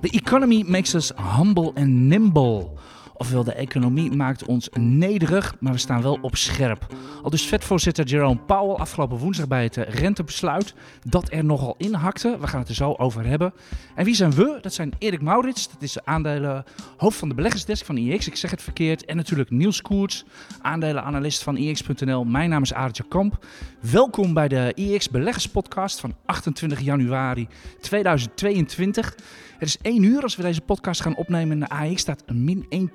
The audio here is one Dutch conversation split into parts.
The economy makes us humble and nimble. Ofwel, de economie maakt ons nederig, maar we staan wel op scherp. Al dus vetvoorzitter Jerome Powell afgelopen woensdag bij het eh, rentebesluit dat er nogal in hakte. We gaan het er zo over hebben. En wie zijn we? Dat zijn Erik Maurits, dat is de aandelen hoofd van de beleggersdesk van IX. Ik zeg het verkeerd. En natuurlijk Niels Koerts, aandelenanalist van IX.nl. Mijn naam is Aartje Kamp. Welkom bij de IX Beleggerspodcast van 28 januari 2022. Het is 1 uur als we deze podcast gaan opnemen. De AX staat min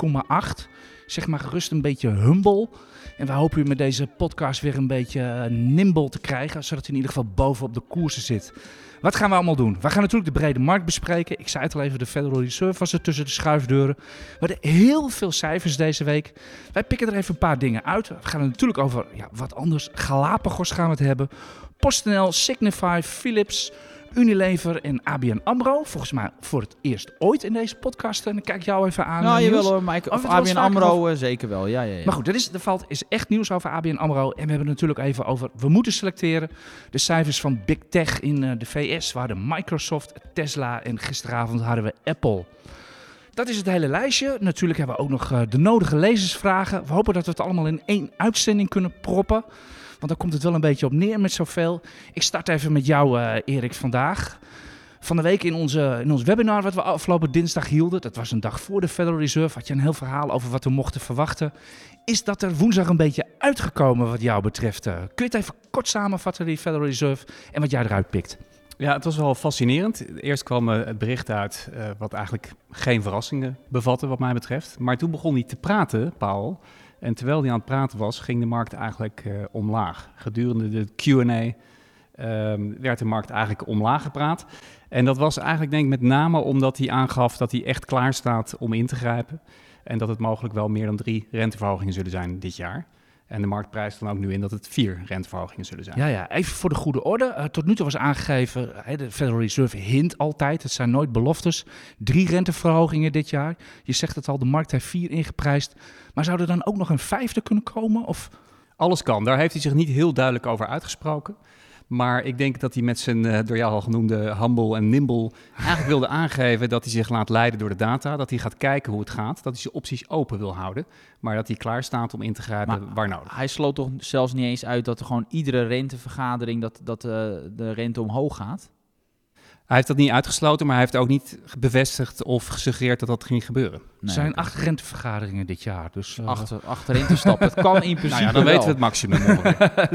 1,8. Zeg maar gerust een beetje humble. En we hopen u met deze podcast weer een beetje eh, nimble te krijgen. Zodat u in ieder geval bovenop de koersen zit. Wat gaan we allemaal doen? We gaan natuurlijk de brede markt bespreken. Ik zei het al even, de Federal Reserve was er tussen de schuifdeuren. We hadden heel veel cijfers deze week. Wij pikken er even een paar dingen uit. We gaan het natuurlijk over ja, wat anders. Galapagos gaan we het hebben. PostNL, Signify, Philips... Unilever en ABN AMRO. Volgens mij voor het eerst ooit in deze podcast. En dan kijk ik jou even aan. Nou, Niels. jawel hoor, Mike. Of ABN AMRO over- eh, zeker wel, ja, ja, ja. Maar goed, er, is, er valt, is echt nieuws over ABN AMRO. En we hebben het natuurlijk even over, we moeten selecteren. De cijfers van Big Tech in eh, de VS. We hadden Microsoft, Tesla en gisteravond hadden we Apple. Dat is het hele lijstje. Natuurlijk hebben we ook nog eh, de nodige lezersvragen. We hopen dat we het allemaal in één uitzending kunnen proppen. Want dan komt het wel een beetje op neer met zoveel. Ik start even met jou, eh, Erik, vandaag. Van de week in, onze, in ons webinar wat we afgelopen dinsdag hielden, dat was een dag voor de Federal Reserve, had je een heel verhaal over wat we mochten verwachten. Is dat er woensdag een beetje uitgekomen wat jou betreft? Eh, kun je het even kort samenvatten, die Federal Reserve, en wat jij eruit pikt? Ja, het was wel fascinerend. Eerst kwam eh, het bericht uit eh, wat eigenlijk geen verrassingen bevatte wat mij betreft. Maar toen begon hij te praten, Paul. En terwijl hij aan het praten was, ging de markt eigenlijk eh, omlaag. Gedurende de Q&A ehm, werd de markt eigenlijk omlaag gepraat. En dat was eigenlijk denk ik met name omdat hij aangaf dat hij echt klaar staat om in te grijpen. En dat het mogelijk wel meer dan drie renteverhogingen zullen zijn dit jaar. En de markt prijst dan ook nu in dat het vier renteverhogingen zullen zijn. Ja, ja, even voor de goede orde. Eh, tot nu toe was aangegeven, de Federal Reserve hint altijd, het zijn nooit beloftes. Drie renteverhogingen dit jaar. Je zegt het al, de markt heeft vier ingeprijsd. Maar zou er dan ook nog een vijfde kunnen komen? Of Alles kan. Daar heeft hij zich niet heel duidelijk over uitgesproken. Maar ik denk dat hij met zijn eh, door jou al genoemde humble en nimble eigenlijk wilde aangeven dat hij zich laat leiden door de data. Dat hij gaat kijken hoe het gaat. Dat hij zijn opties open wil houden. Maar dat hij klaar staat om in te grijpen Maar- waar nodig. Hij sloot toch zelfs niet eens uit dat er gewoon iedere rentevergadering dat, dat eh, de rente omhoog gaat? Hij heeft dat niet uitgesloten, maar hij heeft ook niet bevestigd of gesuggereerd dat dat ging gebeuren. er zijn acht rentevergaderingen dit jaar. Dus, achter, achterin te stappen. Het kan in principe Nou ja, dan wel. weten we het maximum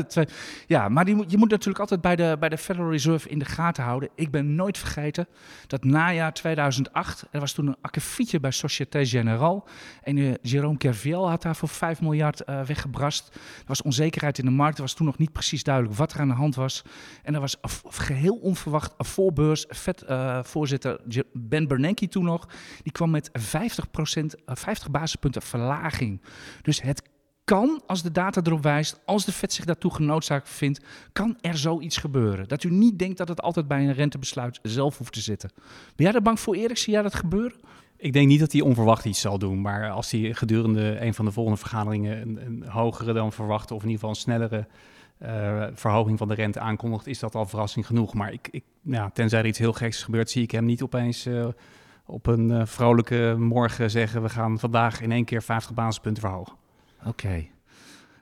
ja, maar die moet, je moet natuurlijk altijd bij de, bij de Federal Reserve in de gaten houden. Ik ben nooit vergeten dat najaar 2008, er was toen een akkefietje bij Société Générale. En eh, Jérôme Kerviel had daar voor 5 miljard eh, weggebrast. Er was onzekerheid in de markt. Er was toen nog niet precies duidelijk wat er aan de hand was. En er was af- geheel onverwacht een voorbeurs. Vet, eh, voorzitter Je- Ben Bernanke toen nog. Die kwam met 50%, eh, 50 basispunten verlaging. Dus het kan, als de data erop wijst, als de Fed zich daartoe genoodzaakt vindt, kan er zoiets gebeuren. Dat u niet denkt dat het altijd bij een rentebesluit zelf hoeft te zitten. Ben jij er bang voor, Erik? Zie jij dat gebeuren? Ik denk niet dat hij onverwacht iets zal doen. Maar als hij gedurende een van de volgende vergaderingen een, een hogere dan verwachte, of in ieder geval een snellere eh, verhoging van de rente aankondigt, is dat al verrassing genoeg. Maar ik, ik, ja, tenzij er iets heel geks gebeurt, zie ik hem niet opeens eh, op een eh, vrolijke morgen zeggen: we gaan vandaag in één keer 50 basispunten verhogen. Oké.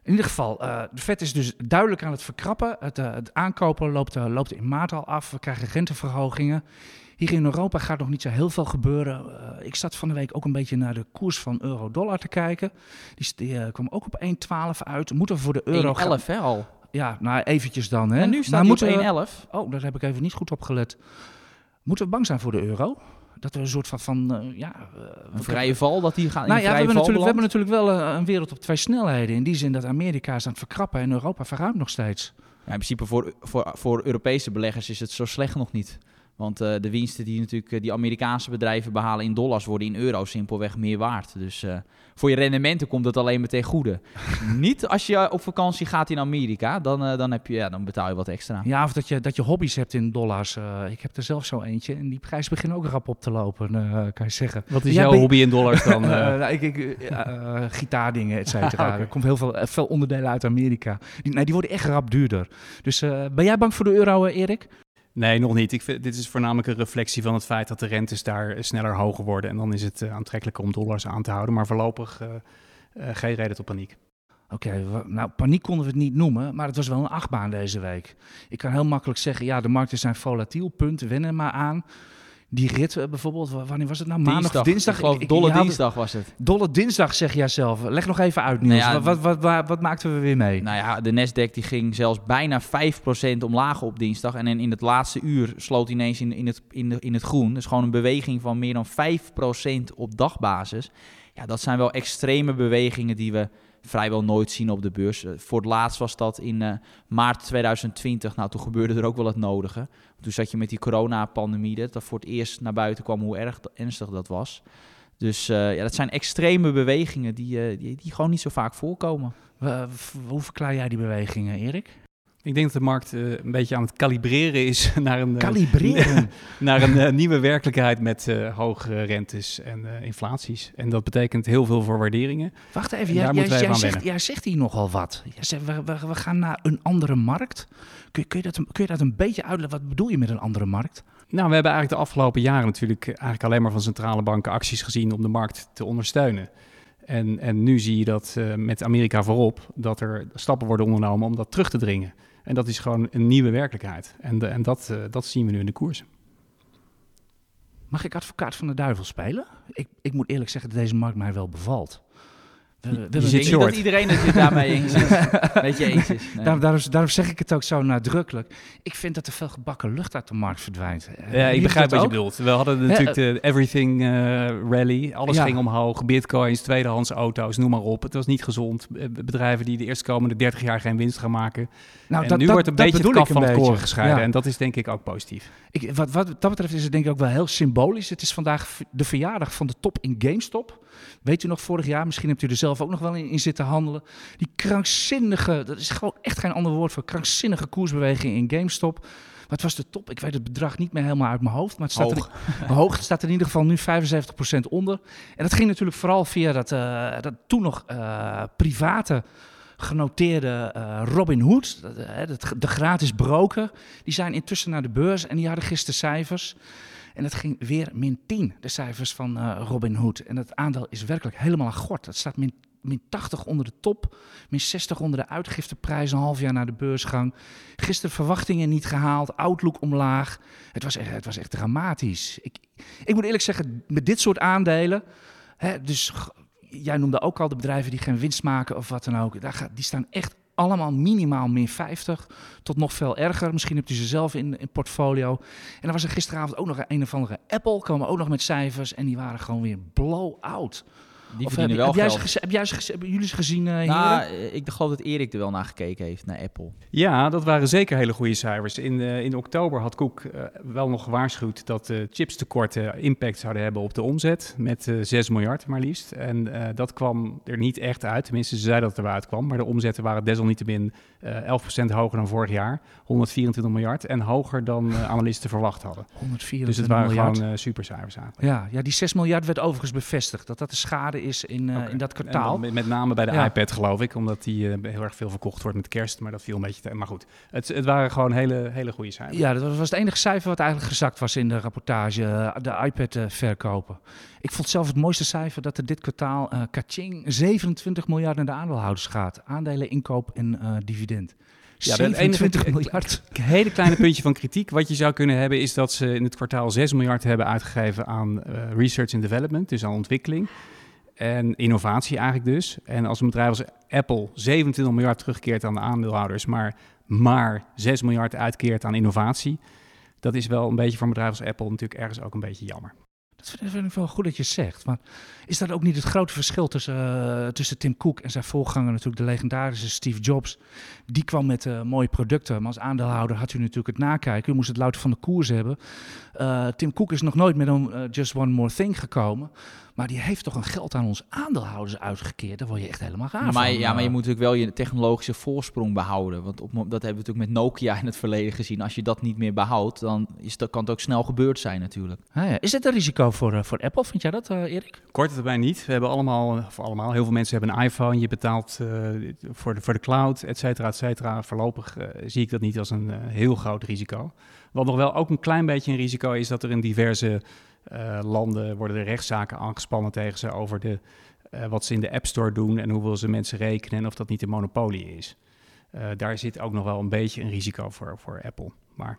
In ieder geval, eh, de Fed is dus duidelijk aan het verkrappen. Het, eh, het aankopen loopt, eh, loopt in maart al af. We krijgen renteverhogingen. Hier in Europa gaat nog niet zo heel veel gebeuren. Eh, ik zat van de week ook een beetje naar de koers van euro-dollar te kijken. Die, kwam ook op 1,12 uit. Moeten we voor de euro gaan? 1,11 hè al. Ja, nou eventjes dan. Hè. En nu Maar staat hij op moeten we- 1,11. Oh, daar heb ik even niet goed op gelet. Moeten we bang zijn voor de euro? Dat we een soort van, van eh, ja... eh, Een vrije val dat die gaat in nou ja, we hebben, natuurlijk, we hebben natuurlijk wel eh, een wereld op twee snelheden. In die zin dat Amerika is aan het verkrappen en Europa verruimt nog steeds. Ja, in principe voor, voor, voor Europese beleggers is het zo slecht nog niet. Want eh, de winsten die natuurlijk eh, die Amerikaanse bedrijven behalen in dollars worden in euro's simpelweg meer waard. Dus eh, voor je rendementen komt dat alleen maar ten goede. Niet als je op vakantie gaat in Amerika, dan, dan, heb je, ja, dan betaal je wat extra. Ja, of dat je, dat je hobby's hebt in dollars. Eh, ik heb er zelf zo eentje en die prijs begint ook rap op te lopen, eh, kan je zeggen. Wat is jouw hobby in dollars dan? Nou, ik, ik, gitaardingen, et cetera. Er komt heel veel, veel onderdelen uit Amerika. Die, nee, die worden echt rap duurder. Dus eh, ben jij bang voor de euro, Erik? Nee, nog niet. Ik vind, dit is voornamelijk een reflectie van het feit dat de rentes daar sneller hoger worden. En dan is het uh, aantrekkelijker om dollars aan te houden. Maar voorlopig uh, uh, geen reden tot paniek. Oké, nou paniek konden we het niet noemen, maar het was wel een achtbaan deze week. Ik kan heel makkelijk zeggen, ja, de markten zijn volatiel, punt, wennen maar aan. Die rit uh, bijvoorbeeld, wanneer was het nou? Maandag dinsdag? Ik dolle dinsdag was het. Dolle dinsdag zeg jij zelf. Leg nog even uit, Niels. Nou ja, wat, wat, wat, wat, maakten we weer mee? Nou ja, de Nasdaq die ging zelfs bijna 5% omlaag op dinsdag. En in het laatste uur sloot ineens in, in, het, in, de, in het groen. Dus gewoon een beweging van meer dan 5% op dagbasis. Ja, dat zijn wel extreme bewegingen die we vrijwel nooit zien op de beurs. Eh, voor het laatst was dat in uh, maart 2020. Nou, toen gebeurde er ook wel het nodige. Toen zat je met die coronapandemie, dat, voor het eerst naar buiten kwam hoe erg ernstig dat was. Dus uh, ja, dat zijn extreme bewegingen die, die, die, gewoon niet zo vaak voorkomen. hoe verklaar jij die bewegingen, Erik? Ik denk dat de markt uh, een beetje aan het kalibreren is naar een, kalibreren. naar een uh, nieuwe werkelijkheid met uh, hoge rentes en inflaties. En dat betekent heel veel voor waarderingen. Wacht even, jij, jij, jij, zegt, jij, zegt, hier nogal wat. Zegt, we, we, we, gaan naar een andere markt. Kun, kun, je dat, kun je dat een beetje uitleggen? Wat bedoel je met een andere markt? Nou, we hebben eigenlijk de afgelopen jaren natuurlijk eigenlijk alleen maar van centrale banken acties gezien om de markt te ondersteunen. En, en nu zie je dat uh, met Amerika voorop, dat er stappen worden ondernomen om dat terug te dringen. En dat is gewoon een nieuwe werkelijkheid. En, de, en dat, uh, dat zien we nu in de koers. Mag ik advocaat van de duivel spelen? Ik, ik moet eerlijk zeggen dat deze markt mij wel bevalt. We, je zit short. dat iedereen het daarmee eens is. Weet je eens is. Nee. Daar, daarom, daarom, zeg ik het ook zo nadrukkelijk. Ik vind dat er veel gebakken lucht uit de markt verdwijnt. Ja, ik begrijp wat je bedoelt. We hadden natuurlijk de Everything uh, Rally. Alles ja. ging omhoog. Bitcoins, tweedehands auto's, noem maar op. Het was niet gezond. Bedrijven die de eerstkomende 30 jaar geen winst gaan maken. Nou, en dat, nu dat, wordt een beetje het kaf van het koren gescheiden. Ja. En dat is denk ik ook positief. Ik, wat, wat dat betreft is het denk ik ook wel heel symbolisch. Het is vandaag de verjaardag van de top in GameStop. Weet u nog, vorig jaar, misschien hebt u er zelf ook nog wel in, in, zitten handelen. Die krankzinnige, dat is gewoon echt geen ander woord voor, krankzinnige koersbeweging in GameStop. Wat was de top? Ik weet het bedrag niet meer helemaal uit mijn hoofd. Maar het staat, hoog. Er, hoog, het staat er in ieder geval nu 75% onder. En dat ging natuurlijk vooral via dat, uh, dat toen nog uh, private genoteerde uh, Robin Hood, de gratis broker. Die zijn intussen naar de beurs en die hadden gisteren cijfers. En het ging weer min 10, de cijfers van uh, Robin Hood. En het aandeel is werkelijk helemaal aan gort. Het staat min, min 80 onder de top, min 60 onder de uitgifteprijs, een half jaar na de beursgang. Gisteren verwachtingen niet gehaald, outlook omlaag. Het was echt, het was echt dramatisch. Ik, ik moet eerlijk zeggen, met dit soort aandelen, hè, dus jij noemde ook al de bedrijven die geen winst maken of wat dan ook, daar gaat, die staan echt allemaal minimaal min 50 tot nog veel erger. Misschien hebt u ze zelf in, in portfolio. En dan was er gisteravond ook nog een of andere Apple, komen ook nog met cijfers en die waren gewoon weer blow-out. Die of verdienen heb, wel heb geld. Jij ze, heb jij ze, hebben jullie ze gezien, uh, nou, ik geloof dat Erik er wel naar gekeken heeft, naar Apple. Ja, dat waren zeker hele goede cijfers. In, uh, in oktober had Koek uh, wel nog gewaarschuwd dat de chipstekorten impact zouden hebben op de omzet. Met 6 miljard maar liefst. En dat kwam er niet echt uit. Tenminste, ze zeiden dat het eruit kwam. Maar de omzetten waren desalniettemin 11% hoger dan vorig jaar. 124 miljard. En hoger dan analisten verwacht hadden. 124 dus het waren miljard. gewoon supercijfers eigenlijk. Ja, ja, die 6 miljard werd overigens bevestigd. Dat dat de schade is in, uh, okay. in dat kwartaal. Met, met, name bij de ja. iPad geloof ik, omdat die uh, heel erg veel verkocht wordt met kerst. Maar dat viel een beetje te, Maar goed, het, het waren gewoon hele, hele goede cijfers. Ja, dat was het enige cijfer wat eigenlijk gezakt was in de rapportage. Uh, de iPad verkopen. Ik vond zelf het mooiste cijfer dat er dit kwartaal uh, kaching 27 miljard naar de aandeelhouders gaat. Aandelen, inkoop en dividend. Ja, 27 miljard. Een hele kleine puntje van kritiek wat je zou kunnen hebben is dat ze in het kwartaal 6 miljard hebben uitgegeven aan uh, research and development, dus aan ontwikkeling en innovatie eigenlijk dus. En als een bedrijf als Apple 27 miljard terugkeert aan de aandeelhouders, maar maar 6 miljard uitkeert aan innovatie, dat is wel een beetje voor een bedrijf als Apple natuurlijk ergens ook een beetje jammer. Dat vind ik wel goed dat je zegt. Maar is dat ook niet het grote verschil tussen, uh, tussen Tim Cook en zijn voorganger, natuurlijk de legendarische Steve Jobs? Die kwam met uh, mooie producten, maar als aandeelhouder had u natuurlijk het nakijken. U moest het louter van de koers hebben. Uh, Tim Cook is nog nooit met een Just One More Thing gekomen. Maar die heeft toch een geld aan ons aandeelhouders uitgekeerd. Daar word je echt helemaal gaaf maar, van. ja, maar je Eh, moet natuurlijk wel je technologische voorsprong behouden. Want op, dat hebben we natuurlijk met Nokia in het verleden gezien. Als je dat niet meer behoudt, dan is dat, kan het ook snel gebeurd zijn natuurlijk. ah ja. Is dit een risico voor, eh, voor Apple? Vind jij dat, eh, Erik? Kort termijn niet. We hebben allemaal, of allemaal, heel veel mensen hebben een iPhone. Je betaalt eh, voor, de, voor de cloud, et cetera, et cetera. Voorlopig eh, zie ik dat niet als een eh, heel groot risico. Wat nog wel ook een klein beetje een risico is dat er in diverse eh, landen worden er rechtszaken aangespannen tegen ze over de, eh, wat ze in de App Store doen en hoeveel ze mensen rekenen en of dat niet een monopolie is. Eh, daar zit ook nog wel een beetje een risico voor, voor Apple. Maar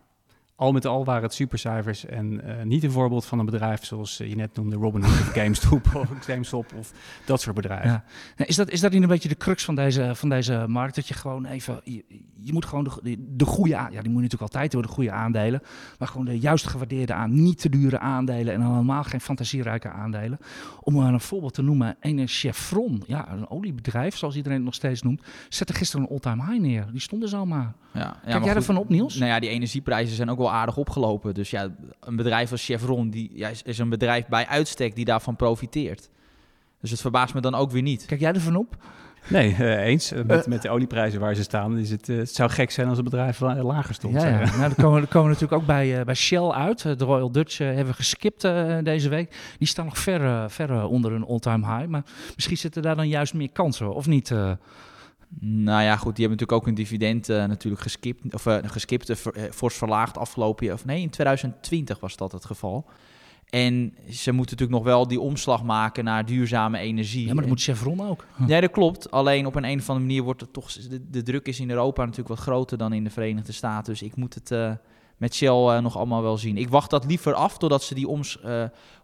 al met al waren het supercijfers en eh, niet een voorbeeld van een bedrijf zoals eh, je net noemde, Robinhood of GameStop of GameStop of dat soort bedrijven. Ja. Nou, Is dat, is dat niet een beetje de crux van deze, van deze markt? Dat je gewoon even, je, je moet gewoon de, de goede, ja die moet je natuurlijk altijd door de goede aandelen, maar gewoon de juist gewaardeerde aan, niet te dure aandelen en helemaal geen fantasierijke aandelen. Om maar een voorbeeld te noemen, een Chevron, ja, een oliebedrijf zoals iedereen het nog steeds noemt, zette gisteren een all-time high neer. Die stonden zomaar. Ja, ja, Kijk maar jij goed, ervan op, Niels? Nou ja, die energieprijzen zijn ook wel aardig opgelopen. Dus ja, een bedrijf als Chevron die, ja, is, is een bedrijf bij uitstek die daarvan profiteert. Dus het verbaast me dan ook weer niet. Kijk jij ervan op? Nee, eh, eens. Eh, met, met de olieprijzen waar ze staan, is het, eh, het zou gek zijn als het bedrijf la- lager stond. Ja, ja. Nou, dan komen, dan komen we natuurlijk ook bij, eh, bij Shell uit. De Royal Dutch hebben we geskipt eh, deze week. Die staan nog ver, ver onder een all-time high. Maar misschien zitten daar dan juist meer kansen, of niet? Nou ja, goed, die hebben natuurlijk ook een dividend eh, natuurlijk geskipt. Of eh, geskipt, eh, fors verlaagd afgelopen jaar. Of nee, in 2020 was dat het geval. En ze moeten natuurlijk nog wel die omslag maken naar duurzame energie. ja, maar dat moet Chevron ook. Ja, dat klopt. Alleen op een, een of andere manier wordt het toch... De, de druk is in Europa natuurlijk wat groter dan in de Verenigde Staten. Dus ik moet het met Shell nog allemaal wel zien. Ik wacht dat liever af totdat ze die oms,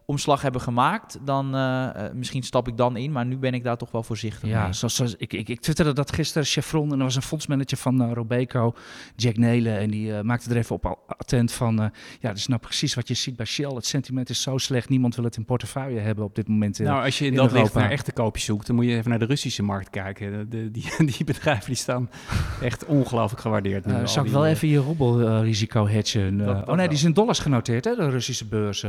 omslag hebben gemaakt. Dan eh, eh, misschien stap ik dan in, maar nu ben ik daar toch wel voorzichtig Ja, mee. zoals, zoals- ik, ik, ik twitterde dat gisteren, Chevron. En er was een fondsmanager van eh, Robeco, Jack Nelen. En die eh, maakte er even op al- attent van... eh, ja, dat is nou precies wat je ziet bij Shell. Het sentiment is zo slecht. Niemand wil het in portefeuille hebben op dit moment. Nou, als je in in dat licht naar echte koopjes zoekt, dan moet je even naar de Russische markt kijken. De, de- die, die bedrijven die staan echt ongelooflijk gewaardeerd. nu. Eh, zou ik wel even je robbelrisico hedgen? eh? Dat- dat oh nee, wel. die is in dollars genoteerd, hè, de Russische beurs.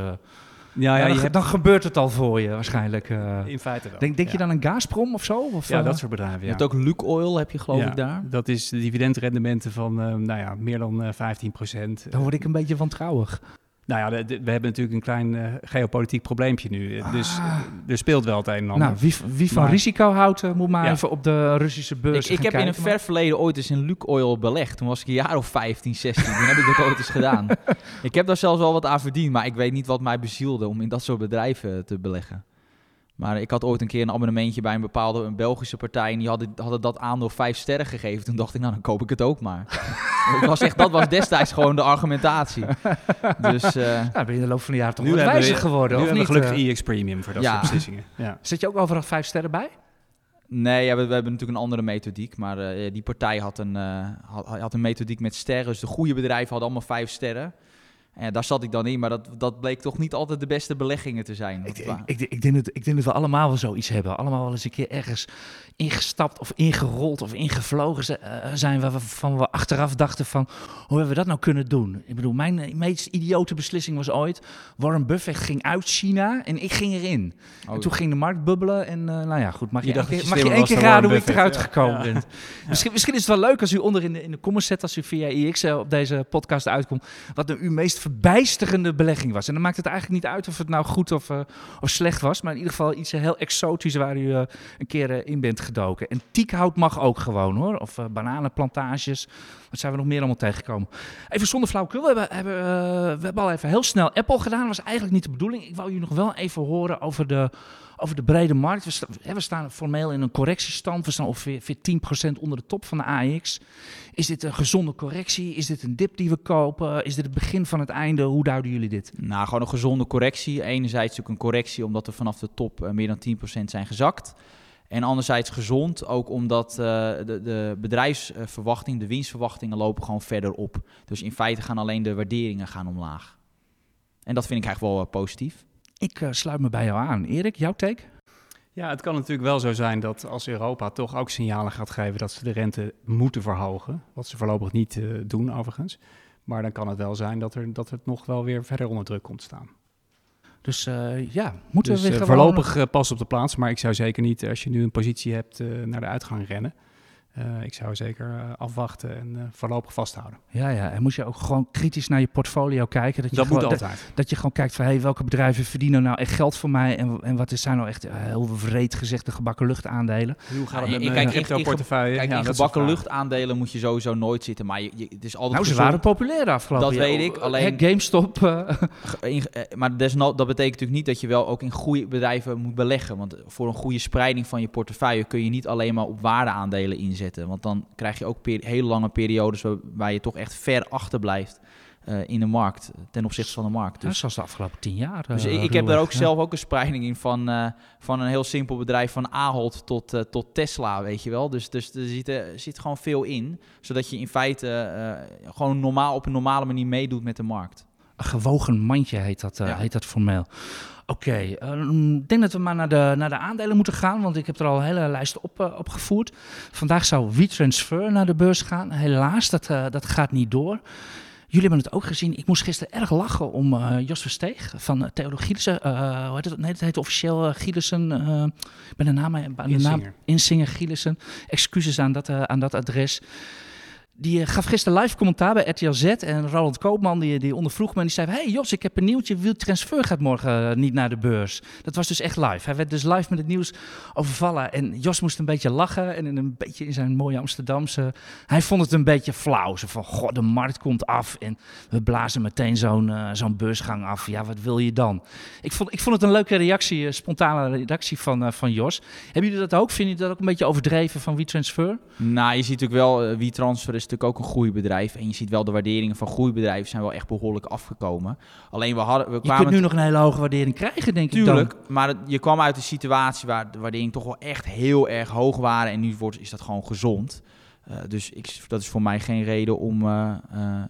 Ja, Ja, ja, dan, je hebt dan gebeurt het al voor je waarschijnlijk. eh. in feite wel. Denk, denk je dan aan Gazprom of zo? Of, Ja, eh? dat soort bedrijven. Je hebt ook Lukoil, heb je geloof Ja, ik daar. Dat is de dividendrendementen van eh, nou ja, meer dan eh 15 procent. Dan word ik een beetje wantrouwig. Nou ja, we hebben natuurlijk een klein eh, geopolitiek probleempje nu. Eh, Dus Ah. eh, er speelt wel het een en ander. Nou, wie, wie van Maar- risico houdt, moet maar Ja. even op de Russische beurs Ik, ik heb in een ver verleden ooit eens in Lukoil belegd. Toen was ik een jaar of 15, 16. Toen heb ik dat ooit eens gedaan. Ik heb daar zelfs wel wat aan verdiend, maar ik weet niet wat mij bezielde om in dat soort bedrijven te beleggen. Maar ik had ooit een keer een abonnementje bij een bepaalde een Belgische partij en die hadden, hadden dat aandeel vijf sterren gegeven. Toen dacht ik, nou dan koop ik het ook maar. dat, was echt, dat was destijds gewoon de argumentatie. Dus eh, Nou, ben je in de loop van de jaren toch Nu wat hebben we- geworden, nu of hebben niet? gelukkig eh? EX Premium voor dat Ja. soort beslissingen. Ja. Zet je ook overal vijf sterren bij? nee, ja, we, we hebben natuurlijk een andere methodiek. Maar eh, die partij had een, eh, had, had een methodiek met sterren. Dus de goede bedrijven hadden allemaal vijf sterren. En ja, daar zat ik dan in, maar dat, dat bleek toch niet altijd de beste beleggingen te zijn. Ik, ik, ik, ik, denk dat, ik denk dat we allemaal wel zoiets hebben. Allemaal wel eens een keer ergens ingestapt of ingerold of ingevlogen eh, zijn waarvan we achteraf dachten van, hoe hebben we dat nou kunnen doen? Ik bedoel, mijn meest idiote beslissing was ooit, Warren Buffett ging uit China en ik ging erin. oh, En toen ging de markt bubbelen en eh, nou ja, goed, mag je, Je dacht dat keer- je mag je één keer raden hoe ik eruit gekomen ja. ben? Misschien, misschien is het wel leuk als u onder in de, in de comments zet, als u via IX eh, op deze podcast uitkomt, wat nou uw meest verbijsterende belegging was. En dan maakt het eigenlijk niet uit of het nou goed of, eh, of slecht was, maar in ieder geval iets heel exotisch waar u eh, een keer eh, in bent gedoken. En tiekhout mag ook gewoon hoor, of bananenplantages. Wat zijn we nog meer allemaal tegengekomen? Even zonder flauwekul, we hebben, hebben, we hebben al even heel snel Apple gedaan. Dat was eigenlijk niet de bedoeling. Ik wou u nog wel even horen over de, over de brede markt. We, staan formeel in een correctiestand. We staan ongeveer 10% onder de top van de AX. Is dit een gezonde correctie? Is dit een dip die we kopen? Is dit het begin van het einde? Hoe duiden jullie dit? Nou, gewoon een gezonde correctie. Enerzijds natuurlijk een correctie omdat we vanaf de top eh, meer dan 10% zijn gezakt. En anderzijds gezond, ook omdat eh, de, de bedrijfsverwachting, de winstverwachtingen lopen gewoon verder op. Dus in feite gaan alleen de waarderingen gaan omlaag. En dat vind ik eigenlijk wel eh, positief. Ik eh, sluit me bij jou aan. Erik, jouw take? Ja, het kan natuurlijk wel zo zijn dat als Europa toch ook signalen gaat geven dat ze de rente moeten verhogen, wat ze voorlopig niet eh, doen overigens, maar dan kan het wel zijn dat, er, dat het nog wel weer verder onder druk komt te staan. Dus uh, ja, moeten dus, we weer uh, voorlopig pas op de plaats. Maar ik zou zeker niet, als je nu een positie hebt, naar de uitgang rennen. Uh, ik zou zeker uh, afwachten en uh, voorlopig vasthouden. Ja, ja, en moet je ook gewoon kritisch naar je portfolio kijken. Dat, je dat gewoon, moet altijd. Dat, dat, je gewoon kijkt van hey, welke bedrijven verdienen nou echt geld voor mij en, en wat is zijn nou echt heel vreed gezegd de gebakken lucht aandelen. Hoe gaat het met mijn crypto portefeuille? Kijk, ja, in gebakken lucht aandelen moet je sowieso nooit zitten, maar je, je, het is altijd Nou, ze waren populair de afgelopen Dat weet ik, alleen- Hè, GameStop. eh, In- eh, maar desno- dat betekent natuurlijk niet dat je wel ook in goede bedrijven moet beleggen. Want voor een goede spreiding van je portefeuille kun je niet alleen maar op waardeaandelen inzetten. Want dan krijg je ook hele lange periodes waar, waar je toch echt ver achter blijft eh, in de markt. Ten opzichte van de markt. ja, Dus, zoals de afgelopen tien jaar. dus eh, ik, ik heb daar ook ja. zelf ook een spreiding in van, eh, van een heel simpel bedrijf van Ahold tot, tot Tesla, weet je wel. Dus, dus er zit, er zit gewoon veel in. Zodat je in feite gewoon normaal, op een normale manier meedoet met de markt. Een gewogen mandje heet dat, eh, Ja. heet dat formeel. Oké, eh, ik denk dat we maar naar de, naar de aandelen moeten gaan, want ik heb er al een hele lijst op, eh, opgevoerd. Vandaag zou WeTransfer naar de beurs gaan. Helaas, dat, dat gaat niet door. Jullie hebben het ook gezien. Ik moest gisteren erg lachen om eh, Jos Versteeg van uh, Theodor Gielissen. Hoe heet het? Nee, het heet officieel uh, Gielissen. eh, ik ben de naam, aan de naam Insinger. Gielissen. Excuses aan dat, aan dat adres. Die eh, gaf gisteren live commentaar bij RTL Z. En Roland Koopman die, die ondervroeg me. En die zei: Hey Jos, ik heb een nieuwtje. Wiel Transfer gaat morgen eh, niet naar de beurs. Dat was dus echt live. Hij werd dus live met het nieuws overvallen. En Jos moest een beetje lachen. En een beetje in zijn mooie Amsterdamse. Hij vond het een beetje flauw. Zo van: Goh, de markt komt af. En we blazen meteen zo'n eh, zo'n beursgang af. Ja, wat wil je dan? Ik vond, ik vond het een leuke reactie, spontane reactie van, van Jos. Hebben jullie dat ook? Vinden jullie dat ook een beetje overdreven van WeTransfer? Nou, je ziet natuurlijk wel, uh, WeTransfer is natuurlijk ook een groeibedrijf. En je ziet wel de waarderingen van groeibedrijven zijn wel echt behoorlijk afgekomen. Alleen we hadden, we Je kwamen kunt nu nog een hele hoge waardering krijgen, denk ik dan. Tuurlijk, maar het- je kwam uit een situatie waar de waarderingen toch wel echt heel erg hoog waren. En nu wordt, is dat gewoon gezond. Eh, dus ik, dat is voor mij geen reden om, eh, eh,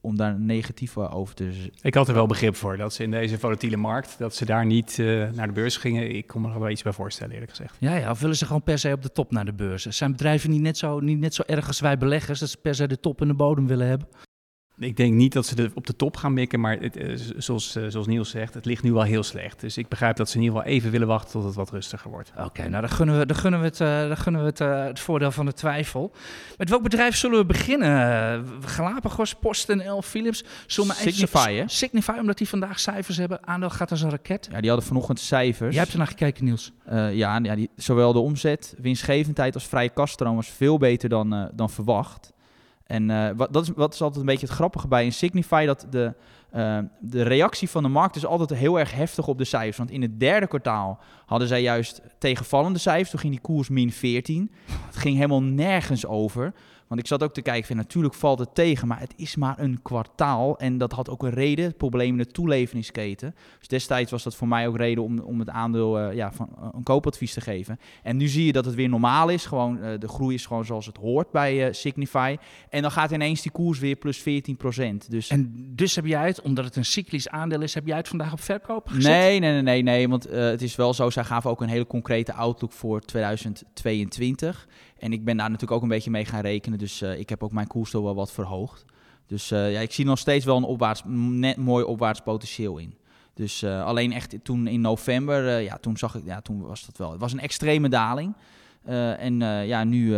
om daar negatief over te Ik had er wel begrip voor dat ze in deze volatiele markt, dat ze daar niet eh, naar de beurs gingen. Ik kon me er wel iets bij voorstellen, eerlijk gezegd. Ja, ja, of willen ze gewoon per se op de top naar de beurs? Zijn bedrijven niet net zo, niet net zo erg als wij beleggers, dat ze per se de top en de bodem willen hebben? Ik denk niet dat ze de, op de top gaan mikken, maar het, eh, zoals, eh, zoals Niels zegt, het ligt nu wel heel slecht. Dus ik begrijp dat ze in ieder geval even willen wachten tot het wat rustiger wordt. Oké, nou dan gunnen we, dan gunnen we, het, eh, dan gunnen we het, het voordeel van de twijfel. Met welk bedrijf zullen we beginnen? Galapagos, PostNL, Philips? Zullen we even- Signify, hè? Signify, omdat die vandaag cijfers hebben. Aandeel gaat als een raket. Ja, die hadden vanochtend cijfers. Jij hebt er naar gekeken, Niels. Eh, ja, ja die, zowel de omzet, winstgevendheid als vrije kaststroom was veel beter dan, eh, dan verwacht. En eh, wat, dat, is, wat is altijd een beetje het grappige bij een Signify, dat de, eh, de reactie van de markt is altijd heel erg heftig op de cijfers. Want in het derde kwartaal hadden zij juist tegenvallende cijfers. Toen ging die koers min 14. Het ging helemaal nergens over. Want ik zat ook te kijken, van, natuurlijk valt het tegen, maar het is maar een kwartaal. En dat had ook een reden, het probleem in de toeleveringsketen. Dus destijds was dat voor mij ook reden om, om het aandeel eh, ja, van eh, een koopadvies te geven. En nu zie je dat het weer normaal is. Gewoon, eh, de groei is gewoon zoals het hoort bij Signify. En dan gaat ineens die koers weer plus 14% Dus En dus heb jij het, omdat het een cyclisch aandeel is, heb jij het vandaag op verkoop gezet? Nee, nee, nee, nee, nee. Want het is wel zo, zij gaven ook een hele concrete outlook voor 2022. En ik ben daar natuurlijk ook een beetje mee gaan rekenen. Dus eh, ik heb ook mijn koersdoel wel wat verhoogd. Dus eh, ja, ik zie nog steeds wel een opwaarts, net mooi opwaarts potentieel in. Dus eh, alleen echt toen in november, ja, toen zag ik, ja, toen was dat wel. Het was een extreme daling. En ja, nu.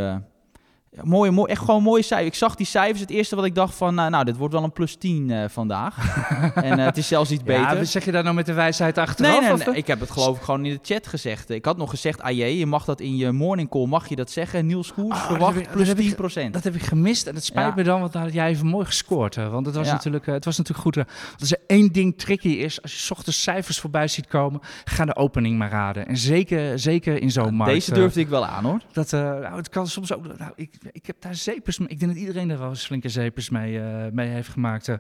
Ja, mooie, mooi, echt gewoon mooie cijfers. Ik zag die cijfers. Het eerste wat ik dacht van, nou, nou dit wordt wel een plus 10 eh, vandaag. en eh, het is zelfs iets beter. Ja, zeg je daar nou met de wijsheid achteraf? Nee, nee, of- nee, ik heb het geloof ik gewoon in de chat gezegd. Ik had nog gezegd, ah jee, je mag dat in je morning call, mag je dat zeggen? Niels Koers Ah, verwacht ik- plus dat heb ik- 10%. Dat heb ik gemist en het spijt Ja. me dan, want dan had jij even mooi gescoord. hè. Want het was, natuurlijk, eh, het was natuurlijk goed. Als er één ding tricky is, als je 's ochtends cijfers voorbij ziet komen, ga de opening maar raden. En zeker, zeker in zo'n markt. Deze durfde ik wel aan hoor. Dat, nou, het kan soms ook. Nou, ik, ik heb daar zeepers mee. Ik denk dat iedereen daar wel eens flinke zeepers mee, eh, mee heeft gemaakt. eh.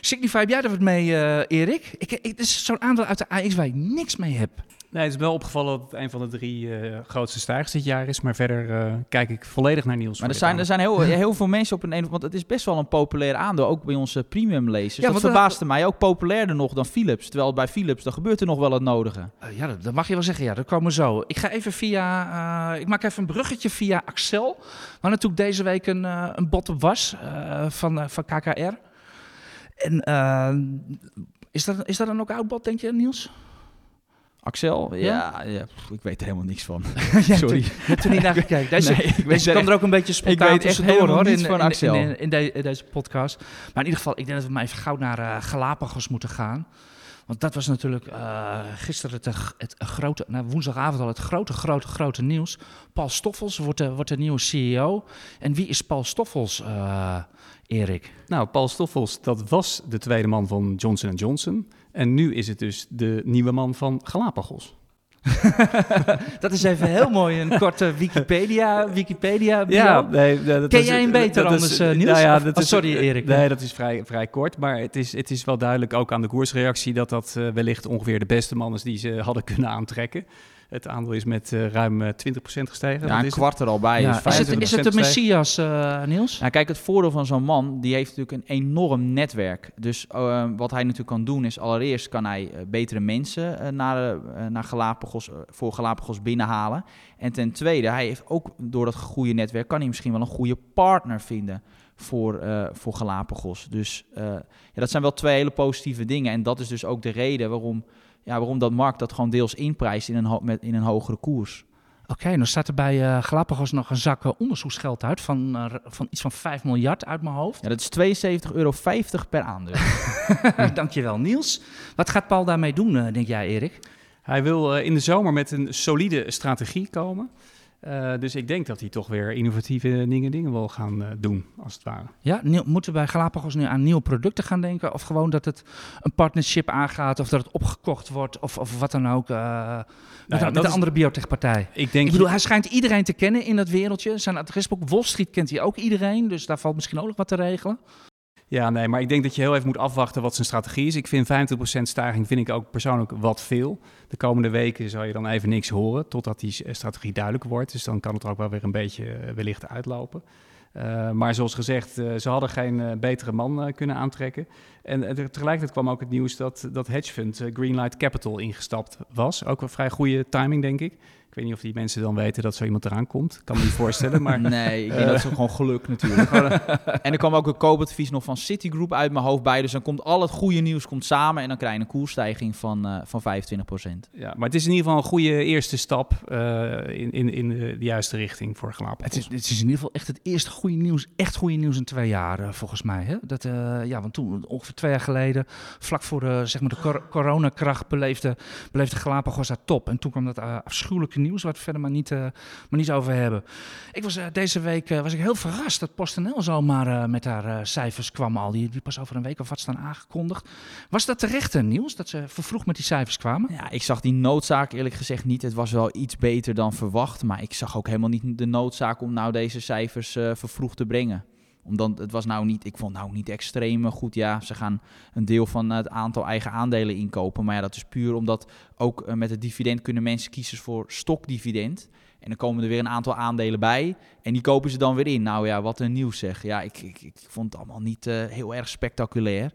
Signify, heb jij er wat mee, eh, Erik? Ik, ik, het is zo'n aandeel uit de AX waar ik niks mee heb. Nee, het is wel opgevallen dat het een van de drie eh, grootste stijgers dit jaar is. Maar verder eh, kijk ik volledig naar Niels. Maar er zijn, er zijn heel, heel veel mensen op een een want het is best wel een populair aandeel, ook bij onze premium lezers. Ja, dat verbaasde mij ook populairder nog dan Philips. Terwijl bij Philips, dan gebeurt er nog wel het nodige. Eh, ja, dat, dat mag je wel zeggen. Ja, dat komen we zo. Ik ga even via. eh, ik maak even een bruggetje via Axel. Waar natuurlijk deze week een, eh, een bot op was eh, van, eh, van KKR. En Is dat, is dat een ook bot, denk je, Niels? Axel? Ja, ja ik weet er helemaal niks van. Sorry. Je hebt er niet naar gekeken. Deze, Nee, ik weet deze kan er ook een beetje spontaan weet echt tussendoor, hoor, in, van Axel. In, in, de- in deze podcast. Maar in ieder geval, ik denk dat we maar even gauw naar eh, Galapagos moeten gaan. Want dat was natuurlijk eh, gisteren het, het grote, nou, woensdagavond al het grote, grote, grote nieuws. Paul Stoffels wordt de, wordt de nieuwe CEO. En wie is Paul Stoffels, eh, Erik? Nou, Paul Stoffels, dat was de tweede man van Johnson Johnson. En nu is het dus de nieuwe man van Galapagos. Dat is even heel mooi, een korte Wikipedia, Wikipedia bio. Ja, nee, dat Ken is- jij hem beter dat is- anders, eh, Niels? Nou ja, Of- dat oh, is- sorry, Erik. Nee, dat is vrij, vrij kort. Maar het is, het is wel duidelijk, ook aan de koersreactie, dat dat eh, wellicht ongeveer de beste man is die ze hadden kunnen aantrekken. Het aandeel is met eh, ruim eh, 20% gestegen. Ja, een is kwart er al bij. Ja, is, het, 25% is het de. Messias, eh, Niels? Nou, kijk, het voordeel van zo'n man, die heeft natuurlijk een enorm netwerk. Dus eh, wat hij natuurlijk kan doen, is allereerst kan hij eh, betere mensen eh, naar, eh, naar Galapagos, eh, voor Galapagos binnenhalen. En ten tweede, hij heeft ook door dat goede netwerk, kan hij misschien wel een goede partner vinden voor, eh, voor Galapagos. Dus eh, ja, dat zijn wel twee hele positieve dingen. En dat is dus ook de reden waarom, ja, waarom dat markt dat gewoon deels inprijst in een, ho- met, in een hogere koers. Oké, dan staat er bij eh, Galapagos nog een zak onderzoeksgeld uit van, van iets van 5 miljard uit mijn hoofd. Ja, dat is 72,50 euro per aandeel. Dankjewel, Niels. Wat gaat Paul daarmee doen, eh, denk jij, Erik? Hij wil eh, in de zomer met een solide strategie komen. Eh, dus ik denk dat hij toch weer innovatieve dingen, dingen wil gaan eh, doen, als het ware. Ja, nieuw- moeten we bij Galapagos nu aan nieuwe producten gaan denken? Of gewoon dat het een partnership aangaat, of dat het opgekocht wordt, of, of wat dan ook, eh, met, ja, een, met dat een is- andere biotechpartij? Ik denk Ik bedoel, hij schijnt iedereen te kennen in dat wereldje. Zijn adresboek Wall Street kent hij ook iedereen, dus daar valt misschien ook nog wat te regelen. Ja, nee, maar ik denk dat je heel even moet afwachten wat zijn strategie is. Ik vind 25% stijging vind ik ook persoonlijk wat veel. De komende weken zal je dan even niks horen totdat die strategie duidelijk wordt. Dus dan kan het er ook wel weer een beetje eh, wellicht uitlopen. Eh, maar zoals gezegd, eh, ze hadden geen betere man kunnen aantrekken. En tegelijkertijd kwam ook het nieuws dat dat hedgefund Greenlight Capital ingestapt was. Ook een vrij goede timing, denk ik. Ik weet niet of die mensen dan weten dat zo iemand eraan komt. Ik kan me niet voorstellen, maar... Nee, ik denk dat is gewoon geluk natuurlijk. en er kwam ook een koopadvies nog van Citigroup uit mijn hoofd bij. Dus dan komt al het goede nieuws komt samen en dan krijg je een koersstijging van, eh van 25%. Ja, maar het is in ieder geval een goede eerste stap eh, in, in, in de, juiste richting voor Galapagos. Het is, het is in ieder geval echt het eerste goede nieuws, echt goede nieuws in twee jaar, volgens mij. Hè? Dat, eh, ja, want toen, ongeveer twee jaar geleden, vlak voor de, zeg maar de cor- coronakracht, beleefde, beleefde Galapagos haar top. En toen kwam dat afschuwelijke nieuws, waar we verder maar niet, eh, maar niet over hebben. Ik was, eh, deze week eh, was ik heel verrast dat PostNL zomaar met haar cijfers kwam al. Die, die pas over een week of wat staan aangekondigd. Was dat terecht nieuws, dat ze vervroegd met die cijfers kwamen? Ja, ik zag die noodzaak eerlijk gezegd niet. Het was wel iets beter dan verwacht. Maar ik zag ook helemaal niet de noodzaak om nou deze cijfers vervroegd te brengen. Omdat het was nou niet, ik vond nou niet extreem goed. Ja, ze gaan een deel van het aantal eigen aandelen inkopen. Maar ja, dat is puur omdat ook eh, met het dividend kunnen mensen kiezen voor stokdividend. En dan komen er weer een aantal aandelen bij. En die kopen ze dan weer in. Nou ja, wat een nieuws zeg. Ja, ik, ik, ik vond het allemaal niet eh, heel erg spectaculair.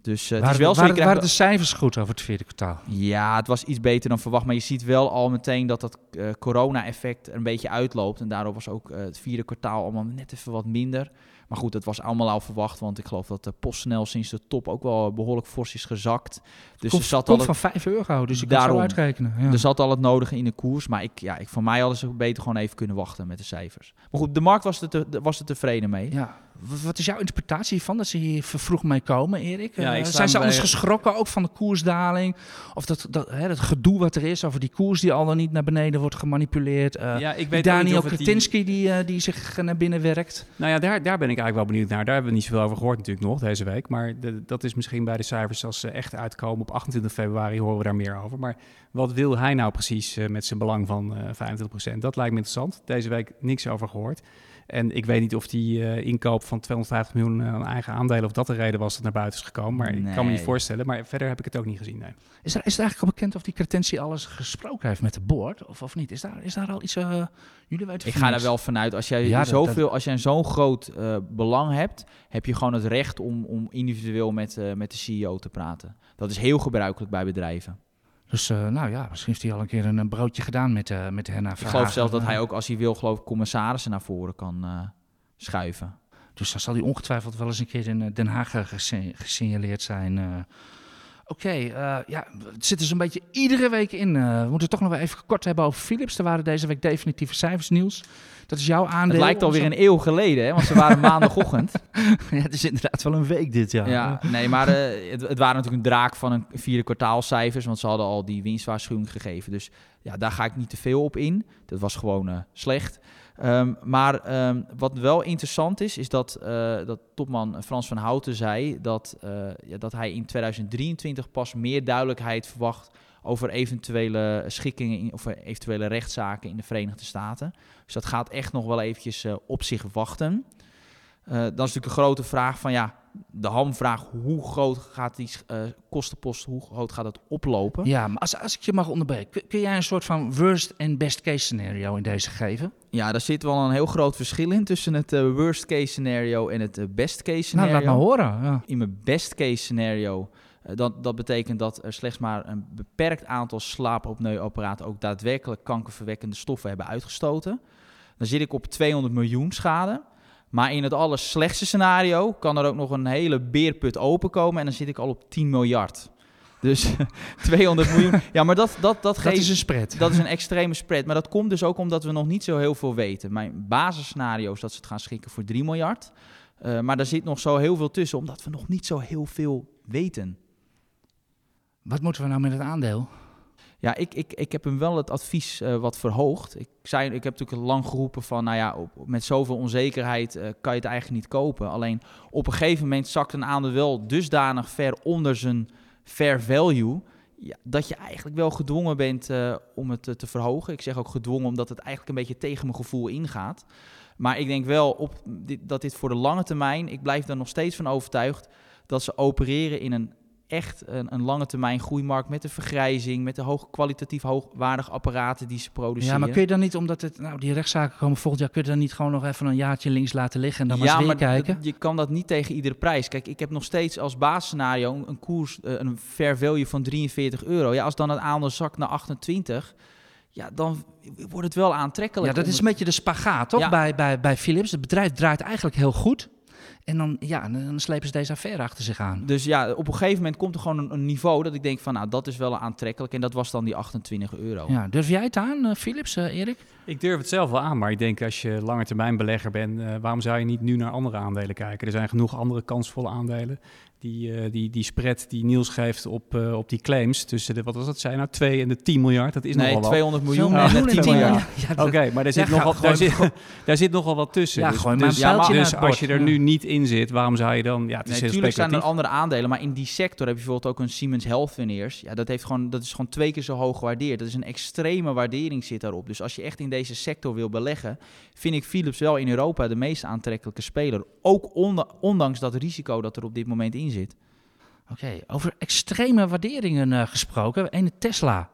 Dus eh, het is waren wel zo. waren, de cijfers goed over het vierde kwartaal? ja, het was iets beter dan verwacht. Maar je ziet wel al meteen dat dat corona-effect een beetje uitloopt. En daardoor was ook het vierde kwartaal allemaal net even wat minder. Maar goed, dat was allemaal al verwacht. Want ik geloof dat de PostNL sinds de top ook wel behoorlijk fors is gezakt. Dus Komt, er zat, al het, van 5 euro, dus ik kan het zo Daarom. uitrekenen. Ja. er zat al het nodige in de koers. Maar ik, ja, ik, voor mij hadden ze beter gewoon even kunnen wachten met de cijfers. Maar goed, de markt was er, te, was er tevreden mee. Ja. Wat- is jouw interpretatie van dat ze hier vervroeg mee komen, Erik? Ja, Eh, zijn ze bij- anders geschrokken ook van de koersdaling? Of dat, dat, hè, dat gedoe wat er is over die koers die al dan niet naar beneden wordt gemanipuleerd? Eh ja, ik weet Daniel het die- eh, die zich naar binnen werkt. Nou ja, daar, daar ben ik eigenlijk wel benieuwd naar. Daar hebben we niet zoveel over gehoord natuurlijk nog deze week. Maar de- dat is misschien bij de cijfers als ze echt uitkomen op 28 februari horen we daar meer over. Maar wat wil hij nou precies met zijn belang van eh 25%? Dat lijkt me interessant. Deze week niks over gehoord. En ik weet niet of die eh, inkoop van 250 miljoen aan eigen aandelen, of dat de reden was dat naar buiten is gekomen. Maar ik kan me niet voorstellen. Maar verder heb ik het ook niet gezien. Nee. Is, er, is het eigenlijk al bekend of die Kretinsky alles gesproken heeft met de board? Of, of niet? Is daar, is daar al iets... eh, jullie weten Ik ga er wel vanuit, als jij, Ja, dat- zoveel, als jij een zo'n groot eh, belang hebt, heb je gewoon het recht om, om individueel met, eh, met de CEO te praten. Dat is heel gebruikelijk bij bedrijven. Dus eh, nou ja, misschien heeft hij al een keer een, een broodje gedaan met, eh met Henna Ik geloof zelfs dat Eh, hij ook, als hij wil, geloof ik, commissarissen naar voren kan schuiven. Dus dan zal hij ongetwijfeld wel eens een keer in Den Haag gesignaleerd zijn. Oké, ja, het zit er zo'n beetje iedere week in. We moeten het toch nog wel even kort hebben over Philips. Er waren deze week definitieve cijfers nieuws. Dat is jouw aandeel. Het lijkt alweer een eeuw geleden, hè, want ze waren maandagochtend. ja, het is inderdaad wel een week dit jaar. Ja, nee, maar eh, het, het waren natuurlijk een draak van een vierde kwartaalcijfers, want ze hadden al die winstwaarschuwing gegeven. Dus ja, daar ga ik niet te veel op in. Dat was gewoon slecht. Ehm, maar ehm, wat wel interessant is, is dat, uh, dat topman Frans van Houten zei dat, ja, dat hij in 2023 pas meer duidelijkheid verwacht over eventuele schikkingen of eventuele rechtszaken in de Verenigde Staten. Dus dat gaat echt nog wel eventjes uh, op zich wachten. dan is natuurlijk een grote vraag van ja, de hamvraag, hoe groot gaat die uh, kostenpost, hoe groot gaat het oplopen? Ja, maar als, als ik je mag onderbreken, kun, jij een soort van worst en best case scenario in deze geven? Ja, daar zit wel een heel groot verschil in tussen het uh, worst case scenario en het best case scenario. Nou, laat maar horen. Ja. In mijn best case scenario, dat, dat betekent dat er slechts maar een beperkt aantal slaapopneuapparaten ook daadwerkelijk kankerverwekkende stoffen hebben uitgestoten. Dan zit ik op 200 miljoen schade. Maar in het allerslechtste scenario kan er ook nog een hele beerput openkomen en dan zit ik al op 10 miljard. Dus 200 miljoen. Ja, maar dat, dat, dat, geeft, dat is een spread. Dat is een extreme spread. Maar dat komt dus ook omdat we nog niet zo heel veel weten. Mijn basisscenario is dat ze het gaan schikken voor 3 miljard. Uh, maar daar zit nog zo heel veel tussen, omdat we nog niet zo heel veel weten. Wat moeten we nou met het aandeel? Ja, ik, ik, ik heb hem wel het advies uh, wat verhoogd. Ik, zei, ik heb natuurlijk lang geroepen van, nou ja, op, met zoveel onzekerheid uh, kan je het eigenlijk niet kopen. Alleen op een gegeven moment zakt een aandeel wel dusdanig ver onder zijn fair value... Dat je eigenlijk wel gedwongen bent uh, om het te verhogen. Ik zeg ook gedwongen omdat het eigenlijk een beetje tegen mijn gevoel ingaat. Maar ik denk wel op dit, dat dit voor de lange termijn... ik blijf er nog steeds van overtuigd dat ze opereren in een echt een, een, lange termijn groeimarkt met de vergrijzing, met de hoog, kwalitatief hoogwaardige apparaten die ze produceren. Ja, maar kun je dan niet, omdat het, nou, die rechtszaken komen volgend jaar, kun je dan niet gewoon nog even een jaartje links laten liggen en dan maar eens weer kijken? je kan dat niet tegen iedere prijs. Kijk, ik heb nog steeds als basisscenario een koers, uh, een fair value van 43 euro. Ja, als dan het aandeel zakt naar 28, ja, dan wordt het wel aantrekkelijk. Ja, dat is een beetje de spagaat, toch? Ja. Bij, bij, bij Philips. Het bedrijf draait eigenlijk heel goed. En dan, ja, dan slepen ze deze affaire achter zich aan. Dus ja, op een gegeven moment komt er gewoon een, een, niveau dat ik denk van, nou, dat is wel aantrekkelijk. En dat was dan die 28 euro. Ja, durf jij het aan, uh, Philips, uh, Erik? Ik durf het zelf wel aan, maar ik denk als je langetermijn belegger bent, uh, waarom zou je niet nu naar andere aandelen kijken? Er zijn genoeg andere kansvolle aandelen. Die, uh, die, die spread die Niels geeft op, uh, op die claims tussen de, wat was dat, zijn nou, 2 en de 10 miljard, dat is nee, nogal 200 miljoen en de 10 miljard. Ja, Oké, okay, maar daar zit, ja, nogal, daar, zit, daar zit nogal wat tussen. Ja, dus gewoon dus, ja, maar, dus als je er nu niet in zit, waarom zou je dan, ja, het is nee, natuurlijk zijn er andere aandelen, maar in die sector heb je bijvoorbeeld ook een Siemens Healthineers. Ja, dat, heeft gewoon, dat is gewoon twee keer zo hoog gewaardeerd. Dat is een extreme waardering zit daarop. Dus als je echt in deze sector wil beleggen, vind ik Philips wel in Europa de meest aantrekkelijke speler. Ook ondanks dat risico dat er op dit moment in zit. Oké, okay, over extreme waarderingen uh, gesproken. Ene Tesla.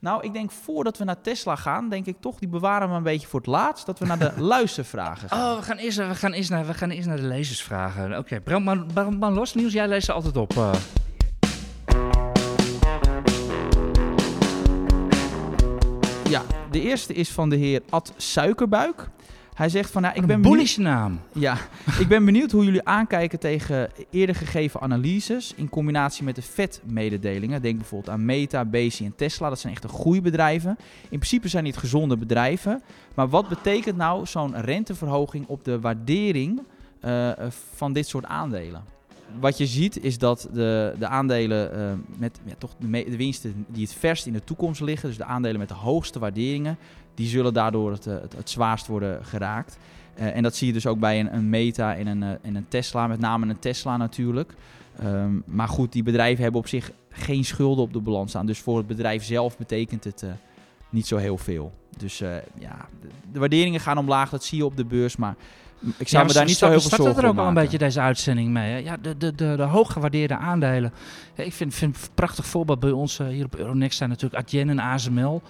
Nou, ik denk voordat we naar Tesla gaan, denk ik toch, die bewaren we een beetje voor het laatst, dat we naar de luistervragen gaan. Oh, we gaan eerst, we gaan eerst, naar, we gaan eerst naar de lezersvragen. Oké, okay, brand, maar, maar los, Niels, jij leest altijd op. Uh. Ja, de eerste is van de heer Ad Suikerbuik. Hij zegt van, nou, ik ben bullish naam. Ja, ik ben benieuwd hoe jullie aankijken tegen eerder gegeven analyses in combinatie met de vetmededelingen. Denk bijvoorbeeld aan Meta, Bezi en Tesla. Dat zijn echt goede bedrijven. In principe zijn dit gezonde bedrijven. Maar wat betekent nou zo'n renteverhoging op de waardering uh, van dit soort aandelen? Wat je ziet is dat de, de aandelen uh, met ja, toch de, de, winsten die het verst in de toekomst liggen, dus de aandelen met de hoogste waarderingen, die zullen daardoor het, het, het zwaarst worden geraakt. Uh, en dat zie je dus ook bij een, een Meta en een, en een Tesla, met name een Tesla natuurlijk. Um, maar goed, die bedrijven hebben op zich geen schulden op de balans staan. Dus voor het bedrijf zelf betekent het uh, niet zo heel veel. Dus uh, ja, de, de, waarderingen gaan omlaag, dat zie je op de beurs. Maar ik zou ja, me daar niet zo heel veel zorgen er ook al een beetje deze uitzending mee. Hè? Ja, de, de, de, de hooggewaardeerde aandelen. Ja, ik vind, vind een prachtig voorbeeld bij ons hier op Euronext zijn natuurlijk Adyen en ASML.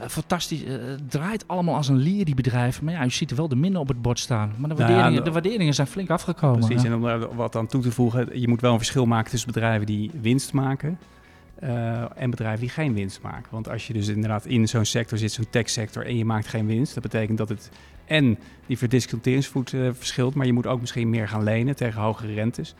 Uh, fantastisch. Uh, het draait allemaal als een lier, die bedrijven. Maar ja, u ziet er wel de minnen op het bord staan. Maar de waarderingen, ja, de waarderingen zijn flink afgekomen. Precies, en om er wat aan toe te voegen. Je moet wel een verschil maken tussen bedrijven die winst maken... Uh, en bedrijven die geen winst maken. Want als je dus inderdaad in zo'n sector zit, zo'n techsector, en je maakt geen winst, dat betekent dat het en die verdisconteringsvoet uh, verschilt, maar je moet ook misschien meer gaan lenen tegen hogere rentes.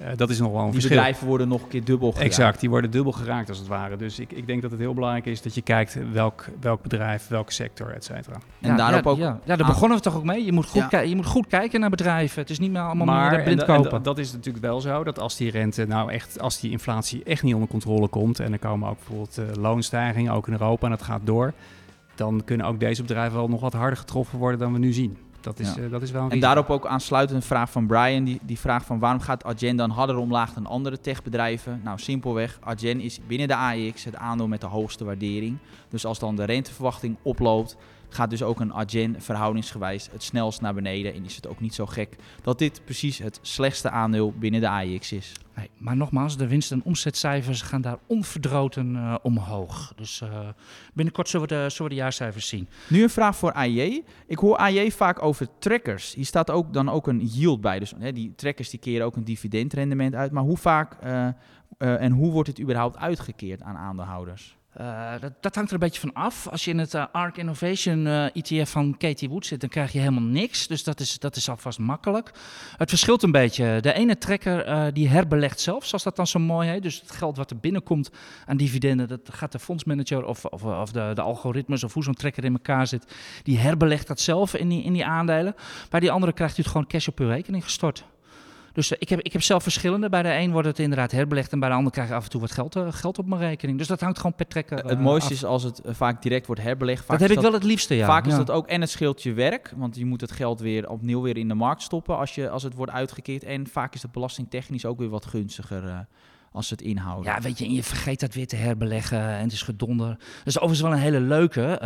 Uh, dat is nog wel een die verschil. bedrijven worden nog een keer dubbel geraakt. Exact, die worden dubbel geraakt als het ware. Dus ik, ik denk dat het heel belangrijk is dat je kijkt welk, welk bedrijf, welke sector, et cetera. En daarop ja, ook... Ja, ja daar begonnen we toch ook mee. Je moet, goed je moet goed kijken naar bedrijven. Het is niet meer allemaal maar meer blind en kopen. dat is natuurlijk wel zo dat als die rente nou echt, als die inflatie echt niet onder controle komt en er komen ook bijvoorbeeld eh, loonstijgingen, ook in Europa en dat gaat door, dan kunnen ook deze bedrijven wel nog wat harder getroffen worden dan we nu zien. Dat is, Ja. eh, dat is wel een En daarop ook aansluitend een vraag van Brian. Die, die vraagt van waarom gaat Adyen dan harder omlaag dan andere techbedrijven? Nou, simpelweg. Adyen is binnen de AEX het aandeel met de hoogste waardering. Dus als dan de renteverwachting oploopt, gaat dus ook een Adyen verhoudingsgewijs het snelst naar beneden. En is het ook niet zo gek dat dit precies het slechtste aandeel binnen de AEX is. Nee, maar nogmaals, de winst- en omzetcijfers gaan daar onverdroten eh, omhoog. Dus eh, binnenkort zullen we, de, zullen we de jaarcijfers zien. Nu een vraag voor AJ. Ik hoor AJ vaak over trackers. Hier staat ook dan ook een yield bij. Dus hè, die trackers die keren ook een dividendrendement uit. Maar hoe vaak eh, en hoe wordt het überhaupt uitgekeerd aan aandeelhouders? Eh, dat, dat hangt er een beetje van af. Als je in het eh, ARK Innovation eh, ETF van Katie Wood zit, dan krijg je helemaal niks. Dus dat is, dat is alvast makkelijk. Het verschilt een beetje. De ene trekker die herbelegt zelf, zoals dat dan zo mooi heet. Dus het geld wat er binnenkomt aan dividenden, dat gaat de fondsmanager of, of, of de, de algoritmes of hoe zo'n trekker in elkaar zit, die herbelegt dat zelf in die, in die aandelen. Bij die andere krijgt u het gewoon cash op uw rekening gestort. Dus eh, ik, heb, ik heb zelf verschillende. Bij de een wordt het inderdaad herbelegd en bij de ander krijg je af en toe wat geld, eh, geld op mijn rekening. Dus dat hangt gewoon per trekker het eh, mooiste af. is als het vaak direct wordt herbelegd. Vaak Dat heb ik wel het liefste, ja. Vaak is dat ook en het scheelt je werk, want je moet het geld weer opnieuw weer in de markt stoppen als, je, als het wordt uitgekeerd. En vaak is het belastingtechnisch ook weer wat gunstiger als ze het inhouden. Ja, weet je, en je vergeet dat weer te herbeleggen en het is gedonder. Dat is overigens wel een hele leuke,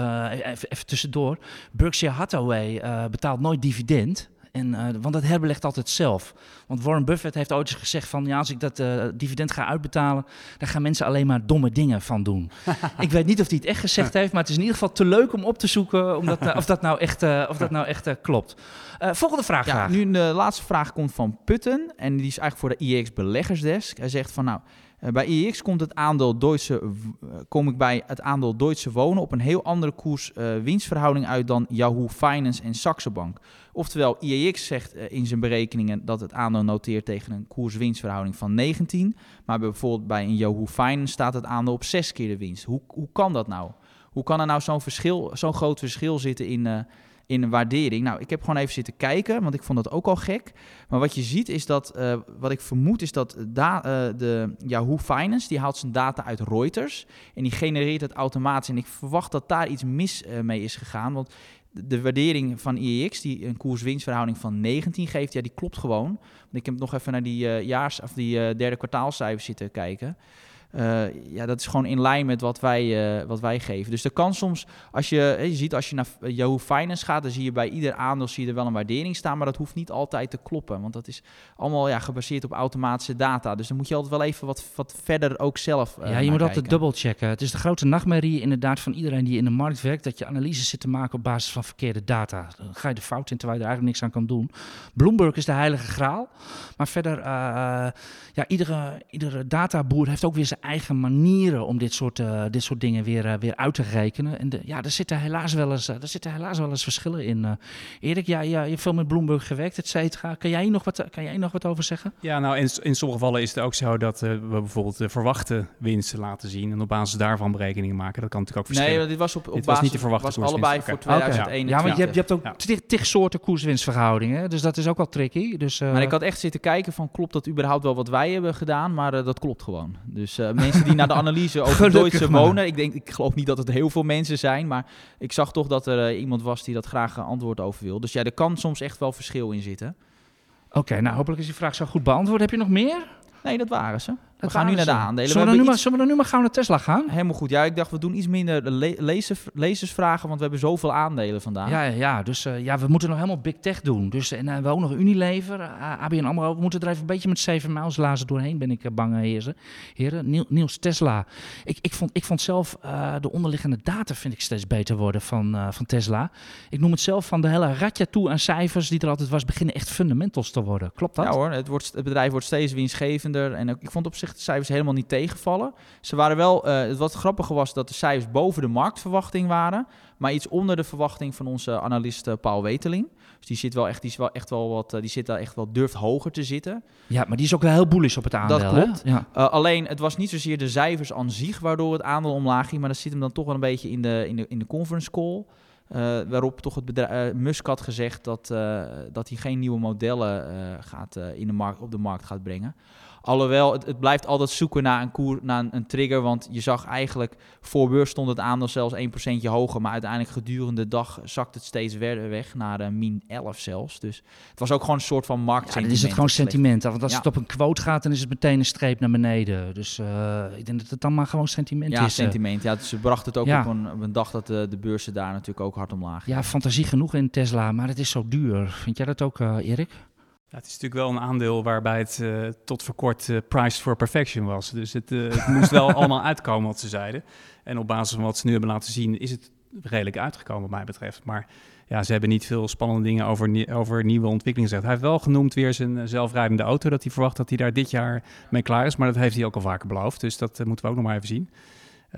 even, even tussendoor. Berkshire Hathaway betaalt nooit dividend. En, eh, want dat herbelegt altijd zelf. Want Warren Buffett heeft ooit eens gezegd van... ja, als ik dat eh, dividend ga uitbetalen... dan gaan mensen alleen maar domme dingen van doen. ik weet niet of hij het echt gezegd heeft... maar het is in ieder geval te leuk om op te zoeken... Omdat, nou- of dat nou echt, eh, of dat nou echt eh, klopt. Eh, volgende vraag Ja, nu de laatste vraag komt van Putten. En die is eigenlijk voor de IEX beleggersdesk. Hij zegt van nou, eh, bij IEX komt het aandeel Deutsche, eh, kom ik bij het aandeel Deutsche Wonen op een heel andere koers-winstverhouding uit dan Yahoo Finance en Saxo Bank. Oftewel, IEX zegt eh, in zijn berekeningen dat het aandeel noteert tegen een koers-winstverhouding van 19. Maar bijvoorbeeld bij een Yahoo Finance staat het aandeel op 6 keer de winst. Hoe, hoe kan dat nou? Hoe kan er nou zo'n verschil, zo'n groot verschil zitten in, eh, in een waardering? Nou, ik heb gewoon even zitten kijken, want ik vond dat ook al gek. Maar wat je ziet is dat, eh, wat ik vermoed is dat da- eh, de Yahoo Finance, die haalt zijn data uit Reuters en die genereert het automatisch. En ik verwacht dat daar iets mis eh, mee is gegaan, want de, de waardering van IEX, die een koers-winstverhouding van 19 geeft, ja, die klopt gewoon. Ik heb nog even naar die, jaars, of die derde kwartaalcijfers zitten kijken. Eh, ja, dat is gewoon in lijn met wat wij, eh, wat wij geven. Dus er kan soms, als je, je ziet als je naar Yahoo Finance gaat, dan zie je bij ieder aandeel zie je er wel een waardering staan, maar dat hoeft niet altijd te kloppen, want dat is allemaal ja, gebaseerd op automatische data. Dus dan moet je altijd wel even wat, wat verder ook zelf. eh, Ja, je moet altijd kijken. dubbelchecken. Het is de grote nachtmerrie inderdaad van iedereen die in de markt werkt... dat je analyses zit te maken op basis van verkeerde data. Dan ga je de fout in terwijl je er eigenlijk niks aan kan doen. Bloomberg is de heilige graal. Maar verder, ja, iedere, iedere databoer heeft ook weer zijn eigen manieren... om dit soort, eh, dit soort dingen weer, eh, weer uit te rekenen. En de, ja, er zitten helaas wel eens, eh, er zitten helaas wel eens verschillen in. eh. Erik, ja, ja, je hebt veel met Bloomberg gewerkt, et cetera. Kan jij hier nog wat, kan jij nog wat over zeggen? Ja, nou in, in sommige gevallen is het ook zo dat eh, we bijvoorbeeld de verwachte winsten laten zien en op basis daarvan berekeningen maken. Dat kan natuurlijk ook Nee, verschillen. want dit was op, op Dit was basis, niet de verwachte was koerswinst. allebei voor Oké. 2021. Ja, want je hebt, je hebt ook Ja. tig, soorten koerswinstverhoudingen. Dus dat is ook wel tricky. Dus, eh, Maar ik had echt zitten kijken van klopt dat überhaupt wel wat wij hebben gedaan, maar dat klopt gewoon. Dus mensen die naar de analyse over maar. wonen, ik, denk, ik geloof niet dat het heel veel mensen zijn, maar ik zag toch dat er eh, iemand was die dat graag een antwoord over wil. Dus ja, er kan soms echt wel verschil in zitten. Oké, nou hopelijk is die vraag zo goed beantwoord. Heb je nog meer? Nee, dat waren ze. We gaan nu naar de aandelen. Zullen we, We nu maar, iets- zullen we dan nu maar gauw naar Tesla gaan? Helemaal goed. Ja, ik dacht we doen iets minder de le lezer, lezersvragen, want we hebben zoveel aandelen vandaag. Ja, ja, dus eh, ja, we moeten nog helemaal big tech doen. Dus, en uh, we ook nog Unilever, uh, ABN AMRO. We moeten er even een beetje met zeven mijls lazen doorheen, ben ik bang, heren. heren. Niel, Niels Tesla. Ik, ik, vond, ik vond zelf de onderliggende data vind ik steeds beter worden van, van Tesla. Ik noem het zelf van de hele ratja toe aan cijfers die er altijd was, beginnen echt fundamentals te worden. Klopt dat? Ja hoor, het, wordt, het bedrijf wordt steeds winstgevender. En ik vond op zich echt de cijfers helemaal niet tegenvallen. Ze waren wel, uh, wat grappiger was dat de cijfers boven de marktverwachting waren, maar iets onder de verwachting van onze analist Paul Weteling. Dus die zit wel echt, die is wel echt wel wat, die zit daar echt wel durft hoger te zitten. Ja, maar die is ook wel heel bullish op het aandeel. Dat klopt. Ja. alleen, het was niet zozeer de cijfers aan zich waardoor het aandeel omlaag ging, maar dat zit hem dan toch wel een beetje in de, in de, in de conference call. Uh, waarop toch het bedrijf, uh, Musk had gezegd dat, dat hij geen nieuwe modellen gaat, in de markt, op de markt gaat brengen. Alhoewel, het, het, blijft altijd zoeken naar een, koer, naar een, trigger. Want je zag eigenlijk, voor beurs stond het aandeel zelfs 1% hoger. Maar uiteindelijk gedurende de dag zakt het steeds verder weg naar uh, min 11 zelfs. Dus het was ook gewoon een soort van markt. Ja, dan is het gewoon sentiment. Want als het op een quote gaat, dan is het meteen een streep naar beneden. Dus uh, ik denk dat het dan maar gewoon sentiment ja, is. Ja, sentiment. Ja, dus ze bracht het ook op, een, op, een, dag dat de, de beurzen daar natuurlijk ook hard omlaag Ja, fantasie genoeg in Tesla, maar het is zo duur. Vind jij dat ook, Erik? Ja, het is natuurlijk wel een aandeel waarbij het uh, tot voor kort uh, price for perfection was. Dus het, uh, het moest wel allemaal uitkomen wat ze zeiden. En op basis van wat ze nu hebben laten zien, is het redelijk uitgekomen wat mij betreft. Maar ja, ze hebben niet veel spannende dingen over, over nieuwe ontwikkelingen gezegd. Hij heeft wel genoemd weer zijn zelfrijdende auto, dat hij verwacht dat hij daar dit jaar mee klaar is. Maar dat heeft hij ook al vaker beloofd, dus dat moeten we ook nog maar even zien.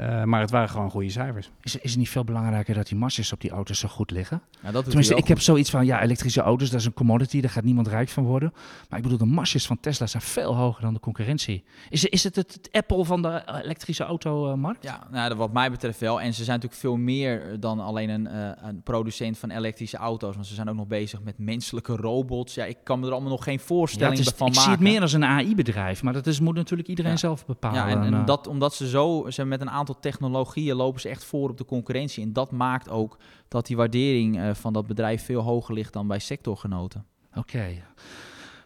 Uh, maar het waren gewoon goede cijfers. Is, is het niet veel belangrijker dat die marges op die auto's zo goed liggen? Ja, dat Tenminste, ik goed. heb zoiets van, ja, elektrische auto's, dat is een commodity, daar gaat niemand rijk van worden. Maar ik bedoel, de marges van Tesla zijn veel hoger dan de concurrentie. Is, is het het, Apple van de elektrische automarkt? Ja, nou, wat mij betreft wel. En ze zijn natuurlijk veel meer dan alleen een, uh, een producent van elektrische auto's. Want ze zijn ook nog bezig met menselijke robots. Ja, ik kan me er allemaal nog geen voorstelling ja, is, van ik maken. Ik zie het meer als een AI-bedrijf, maar dat is, moet natuurlijk iedereen ja. zelf bepalen. Ja, en, en dat, omdat ze zo, ze met een aantal technologieën lopen ze echt voor op de concurrentie. En dat maakt ook dat die waardering uh, van dat bedrijf veel hoger ligt dan bij sectorgenoten. Oké. Okay.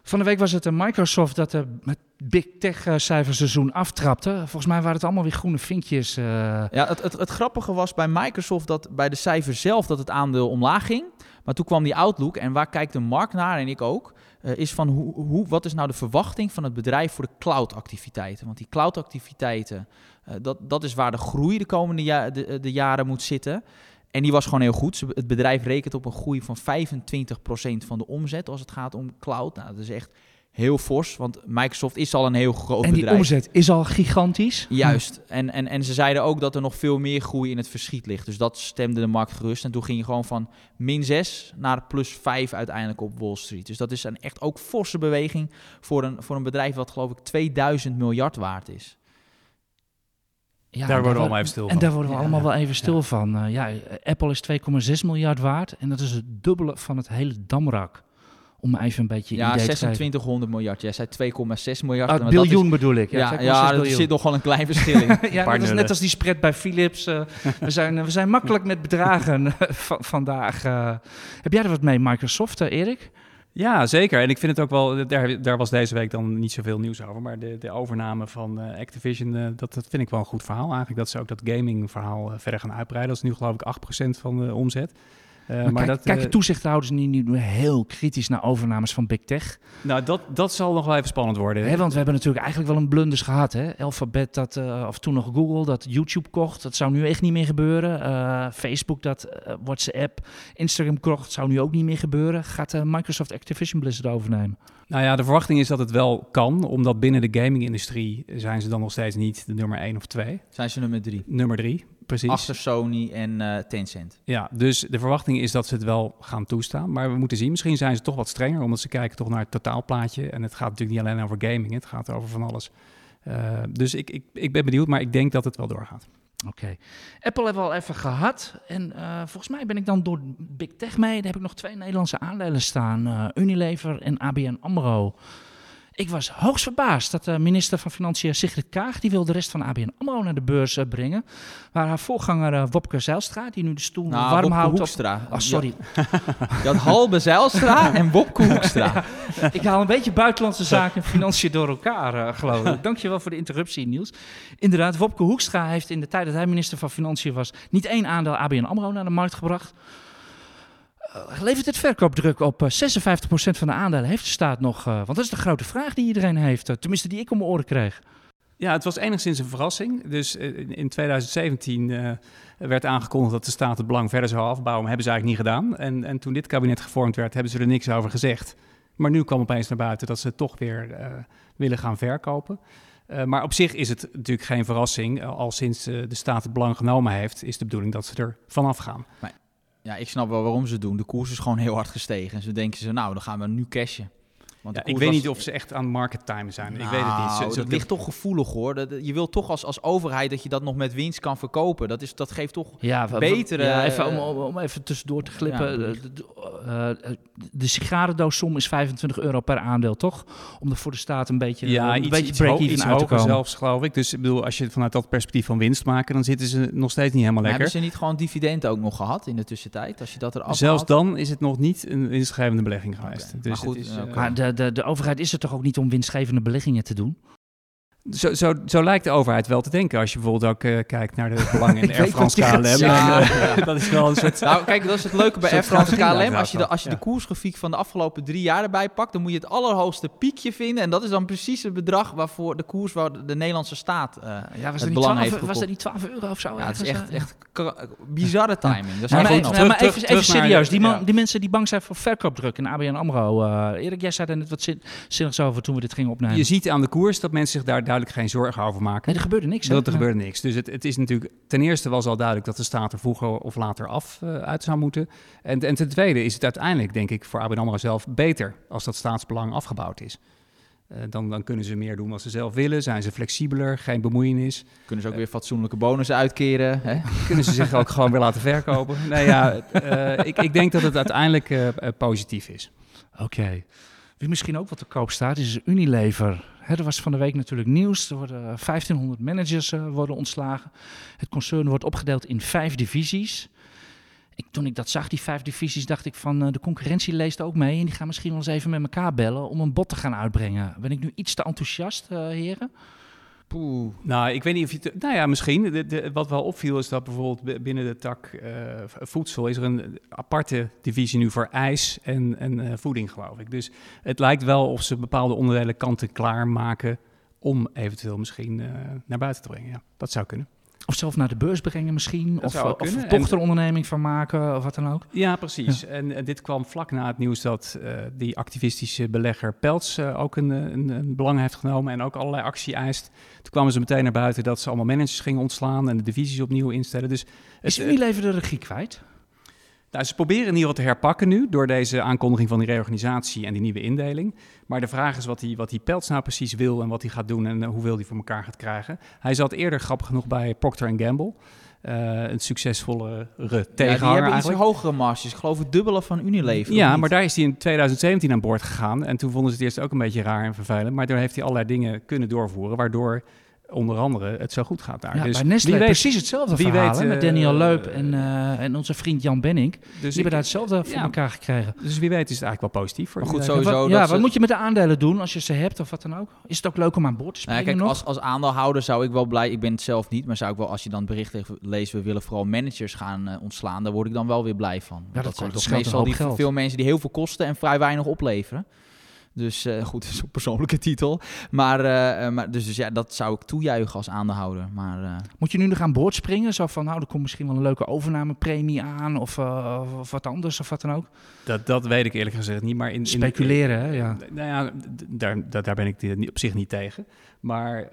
Van de week was het Microsoft dat de met Big Tech cijferseizoen aftrapte. Volgens mij waren het allemaal weer groene vinkjes. Uh... Ja, het, het, het, grappige was bij Microsoft dat bij de cijfers zelf dat het aandeel omlaag ging. Maar toen kwam die outlook en waar kijkt de markt naar en ik ook, uh, is van hoe, hoe, wat is nou de verwachting van het bedrijf voor de cloud-activiteiten? Want die cloud-activiteiten, dat, dat is waar de groei de komende ja, de, de jaren moet zitten. En die was gewoon heel goed. Het bedrijf rekent op een groei van 25% van de omzet als het gaat om cloud. Nou, dat is echt heel fors, want Microsoft is al een heel groot en bedrijf. En die omzet is al gigantisch. Juist. En, en, en ze zeiden ook dat er nog veel meer groei in het verschiet ligt. Dus dat stemde de markt gerust. En toen ging je gewoon van min 6 naar plus 5 uiteindelijk op Wall Street. Dus dat is een echt ook forse beweging voor een, voor een bedrijf wat geloof ik 2000 miljard waard is. Ja, daar worden we allemaal even stil van. En daar worden we ja, allemaal wel even stil ja. van. Uh, ja, Apple is 2,6 miljard waard en dat is het dubbele van het hele damrak. Om even een beetje ja, idee 2600 miljard. Jij zei 2,6 miljard. Uh, biljoen is, bedoel ik. Ja, ja, ja er zit nog wel een klein verschil in. ja, dat is net als die spread bij Philips. Uh, we, zijn, we zijn makkelijk met bedragen vandaag. Uh, heb jij er wat mee, Microsoft, Erik? Ja, zeker. En ik vind het ook wel, daar, daar was deze week dan niet zoveel nieuws over. Maar de, de overname van uh, Activision, uh, dat, dat vind ik wel een goed verhaal eigenlijk. Dat ze ook dat gaming verhaal uh, verder gaan uitbreiden. Dat is nu geloof ik 8% van de omzet. Uh, maar, maar kijk, kijken toezichthouders nu, nu heel kritisch naar overnames van Big Tech? Nou, dat, dat zal nog wel even spannend worden. Hè, want we hebben natuurlijk eigenlijk wel een blunders gehad. Hè? Alphabet, dat, uh, of toen nog Google, dat YouTube kocht. Dat zou nu echt niet meer gebeuren. Facebook, dat WhatsApp, Instagram kocht. Zou nu ook niet meer gebeuren. Gaat Microsoft Activision Blizzard overnemen? Nou ja, de verwachting is dat het wel kan. Omdat binnen de gaming-industrie zijn ze dan nog steeds niet de nummer 1 of 2. Zijn ze nummer 3? Nummer 3 precies. Achter Sony en uh, Tencent. Ja, dus de verwachting is dat ze het wel gaan toestaan. Maar we moeten zien, misschien zijn ze toch wat strenger, omdat ze kijken toch naar het totaalplaatje. En het gaat natuurlijk niet alleen over gaming, het gaat over van alles. Uh, dus ik, ik, ik ben benieuwd, maar ik denk dat het wel doorgaat. Oké. Apple hebben we al even gehad. En uh, volgens mij ben ik dan door Big Tech mee. Daar heb ik nog twee Nederlandse aandelen staan. Uh, Unilever en ABN AMRO. Ik was hoogst verbaasd dat de minister van Financiën Sigrid Kaag... die wil de rest van ABN AMRO naar de beurs uh, brengen. Waar haar voorganger uh, Wopke Zijlstra, die nu de stoel nou, warm Wopke houdt... Hoekstra. Op... Oh, sorry. Je had Halbe Zijlstra en Wopke Hoekstra. ja, ik haal een beetje buitenlandse zaken en financiën door elkaar, uh, geloof ik. Dankjewel voor de interruptie, Niels. Inderdaad, Wopke Hoekstra heeft in de tijd dat hij minister van Financiën was... niet één aandeel ABN AMRO naar de markt gebracht... Uh, levert het verkoopdruk op uh, 56% van de aandelen? Heeft de staat nog? Uh, want dat is de grote vraag die iedereen heeft. Uh, tenminste, die ik om mijn oren kreeg. Ja, het was enigszins een verrassing. Dus in, in 2017 werd aangekondigd dat de staat het belang verder zou afbouwen. Maar hebben ze eigenlijk niet gedaan. En, en toen dit kabinet gevormd werd, hebben ze er niks over gezegd. Maar nu kwam opeens naar buiten dat ze toch weer willen gaan verkopen. Uh, maar op zich is het natuurlijk geen verrassing. al sinds uh, de staat het belang genomen heeft, is de bedoeling dat ze er vanaf gaan. Maar, ja, ik snap wel waarom ze het doen. De koers is gewoon heel hard gestegen. En ze denken ze, nou, dan gaan we nu cashen. Want ja, ik weet niet of ze echt aan market time zijn. ik weet het niet. Nou, ze, ligt toch gevoelig hoor. Dat, je wilt toch als, als overheid dat je dat nog met winst kan verkopen. Dat, is, dat geeft toch ja, betere... Ja, even, om, om, even tussendoor te glippen. De, de, uh, de sigarendoossom is 25 euro per aandeel, toch? Om er voor de staat een beetje, ja, een iets, beetje break-even uit te komen. zelfs, geloof ik. Dus ik bedoel, als je vanuit dat perspectief van winst maken, dan zitten ze nog steeds niet helemaal lekker. hebben ze niet gewoon dividend ook nog gehad in de tussentijd? Als je dat er Zelfs dan is het nog niet een winstgevende belegging geweest. Dus maar goed, is, uh, maar de, de, de overheid is er toch ook niet om winstgevende beleggingen te doen? Zo, zo, zo, lijkt de overheid wel te denken. Als je bijvoorbeeld ook uh, kijkt naar de belangen in Air France KLM. Ja, uh, dat is wel een soort... Nou, kijk, dat is het leuke bij Air France KLM. Als je, de, als je de koersgrafiek van de afgelopen drie jaar erbij pakt... dan moet je het allerhoogste piekje vinden. En dat is dan precies het bedrag waarvoor de koers... waar de Nederlandse staat uh, ja, was het belang 12, heeft Was dat niet 12 euro of zo? Ja, het is echt, echt bizarre timing. Dat is maar, even, maar even, even serieus. Die, man, die mensen die bang zijn voor verkoopdruk in ABN AMRO. Erik, jij zei er net wat zinnigs over toen we dit gingen opnemen. Je ziet aan de koers dat mensen zich daar duidelijk geen zorgen over maken. Nee, er gebeurde niks. Dat er gebeurde niks. Dus het, het is natuurlijk... Ten eerste was al duidelijk dat de staat er vroeger of later af uh, uit zou moeten. En, en ten tweede is het uiteindelijk, denk ik, voor ABN AMRO zelf beter... als dat staatsbelang afgebouwd is. Uh, dan, dan kunnen ze meer doen wat ze zelf willen. Zijn ze flexibeler, geen bemoeienis. Kunnen ze ook uh, weer fatsoenlijke bonussen uitkeren. Hè? Kunnen ze zich ook gewoon weer laten verkopen. Nee, ja, ik, ik denk dat het uiteindelijk positief is. Oké. Wie misschien ook wat te koop staat, is Unilever. Er was van de week natuurlijk nieuws. Er worden 1500 managers uh, worden ontslagen. Het concern wordt opgedeeld in vijf divisies. Ik, toen ik dat zag, die vijf divisies, dacht ik van uh, de concurrentie leest ook mee. En die gaan misschien wel eens even met elkaar bellen om een bot te gaan uitbrengen. Ben ik nu iets te enthousiast, uh, heren? Poeh. Nou, ik weet niet of je... Nou ja, misschien. De, wat wel opviel is dat bijvoorbeeld binnen de tak uh, voedsel... is er een aparte divisie nu voor ijs en, en uh, voeding, geloof ik. Dus het lijkt wel of ze bepaalde onderdelen kanten klaarmaken... om eventueel misschien uh, naar buiten te brengen. Ja, dat zou kunnen. Of zelf naar de beurs brengen misschien. of, of een dochteronderneming van maken of wat dan ook. Ja, precies. En, en, dit kwam vlak na het nieuws dat uh, die activistische belegger Peltz uh, ook een, een, een, belang heeft genomen en ook allerlei actie eist. Toen kwamen ze meteen naar buiten dat ze allemaal managers gingen ontslaan en de divisies opnieuw instellen. Dus Is Unilever de regie kwijt? Nou, ze proberen in ieder geval te herpakken nu door deze aankondiging van die reorganisatie en die nieuwe indeling. Maar de vraag is wat hij, wat die Peltz nou precies wil en wat hij gaat doen en uh, hoeveel hij voor elkaar gaat krijgen. Hij zat eerder grappig genoeg bij Procter Gamble. Uh, een succesvolle tegenhanger ja, die hebben iets hogere marges. Ik geloof het dubbele van Unilever. Ja, maar daar is hij in 2017 aan boord gegaan. En toen vonden ze het eerst ook een beetje raar en vervelend. Maar daar heeft hij allerlei dingen kunnen doorvoeren, waardoor onder andere het zo goed gaat daar. Ja, dus bij Nestlé weet, precies hetzelfde wie verhaal, weet, met Daniel Leup en, uh, en onze vriend Jan Benning. Dus die hebben daar hetzelfde voor elkaar gekregen. Dus wie weet is het eigenlijk wel positief voor maar goed, sowieso. Wat, ja, wat moet je met de aandelen doen als je ze hebt of wat dan ook? Is het ook leuk om aan boord te nou, kijk, Als, als aandeelhouder zou ik wel blij, ik ben het zelf niet, maar zou ik wel als je dan berichten leest, we willen vooral managers gaan uh, ontslaan, daar word ik dan wel weer blij van. Ja, dat, dat zijn toch meestal die, veel mensen die heel veel kosten en vrij weinig opleveren. Dus uh, goed, dat is een persoonlijke titel. Maar, uh, maar dus, dus ja, dat zou ik toejuichen als aandeelhouder. Maar, uh... Moet je nu nog aan boord springen? Zo van, nou, er komt misschien wel een leuke overnamepremie aan of, of wat anders of wat dan ook? Dat, dat weet ik eerlijk gezegd niet. Maar in, Speculeren, hè? Ja. Nou ja, daar, daar ben ik op zich niet tegen. Maar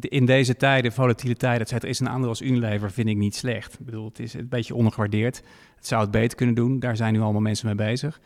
in deze tijden, volatiliteit, et cetera, is een aandeel als Unilever vind ik niet slecht. Ik bedoel, het is een beetje ondergewaardeerd. Het zou het beter kunnen doen. Daar zijn nu allemaal mensen mee bezig.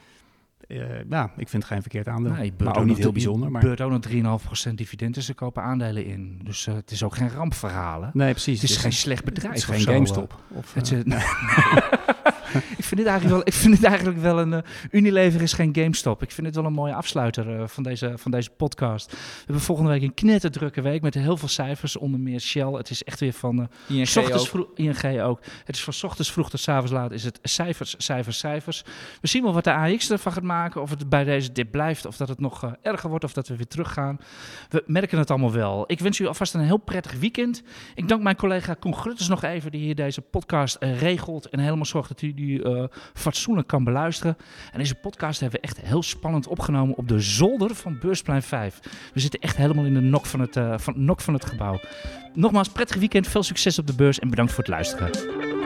Uh, nou, ik vind het geen verkeerd aandeel. Nee, maar ook niet heel bijzonder. Maar beurt ook nog 3,5% dividend, dus ze kopen aandelen in. Dus uh, het is ook geen rampverhalen. Nee, precies. Het is, geen slecht bedrijf. Het is geen GameStop. Of, het, uh, ik, vind dit eigenlijk wel, ik vind het eigenlijk wel een... Uh, Unilever is geen GameStop. Ik vind het wel een mooie afsluiter uh, van, deze, van deze podcast. We hebben volgende week een knetterdrukke week met heel veel cijfers. Onder meer Shell. Het is echt weer van... Uh, ING, ook. Vroeg, ING ook. Het is van ochtends vroeg tot avonds laat is het cijfers, cijfers, cijfers. We zien wel wat de AX ervan gaat maken. Of het bij deze dip blijft. Of dat het nog uh, erger wordt. Of dat we weer teruggaan. We merken het allemaal wel. Ik wens u alvast een heel prettig weekend. Ik dank mijn collega Koen Grutters nog even. Die hier deze podcast regelt. En helemaal zorgt dat u die uh, fatsoenlijk kan beluisteren. En deze podcast hebben we echt heel spannend opgenomen op de zolder van Beursplein 5. We zitten echt helemaal in de nok van het, uh, van, nok van het gebouw. Nogmaals, prettig weekend, veel succes op de beurs en bedankt voor het luisteren.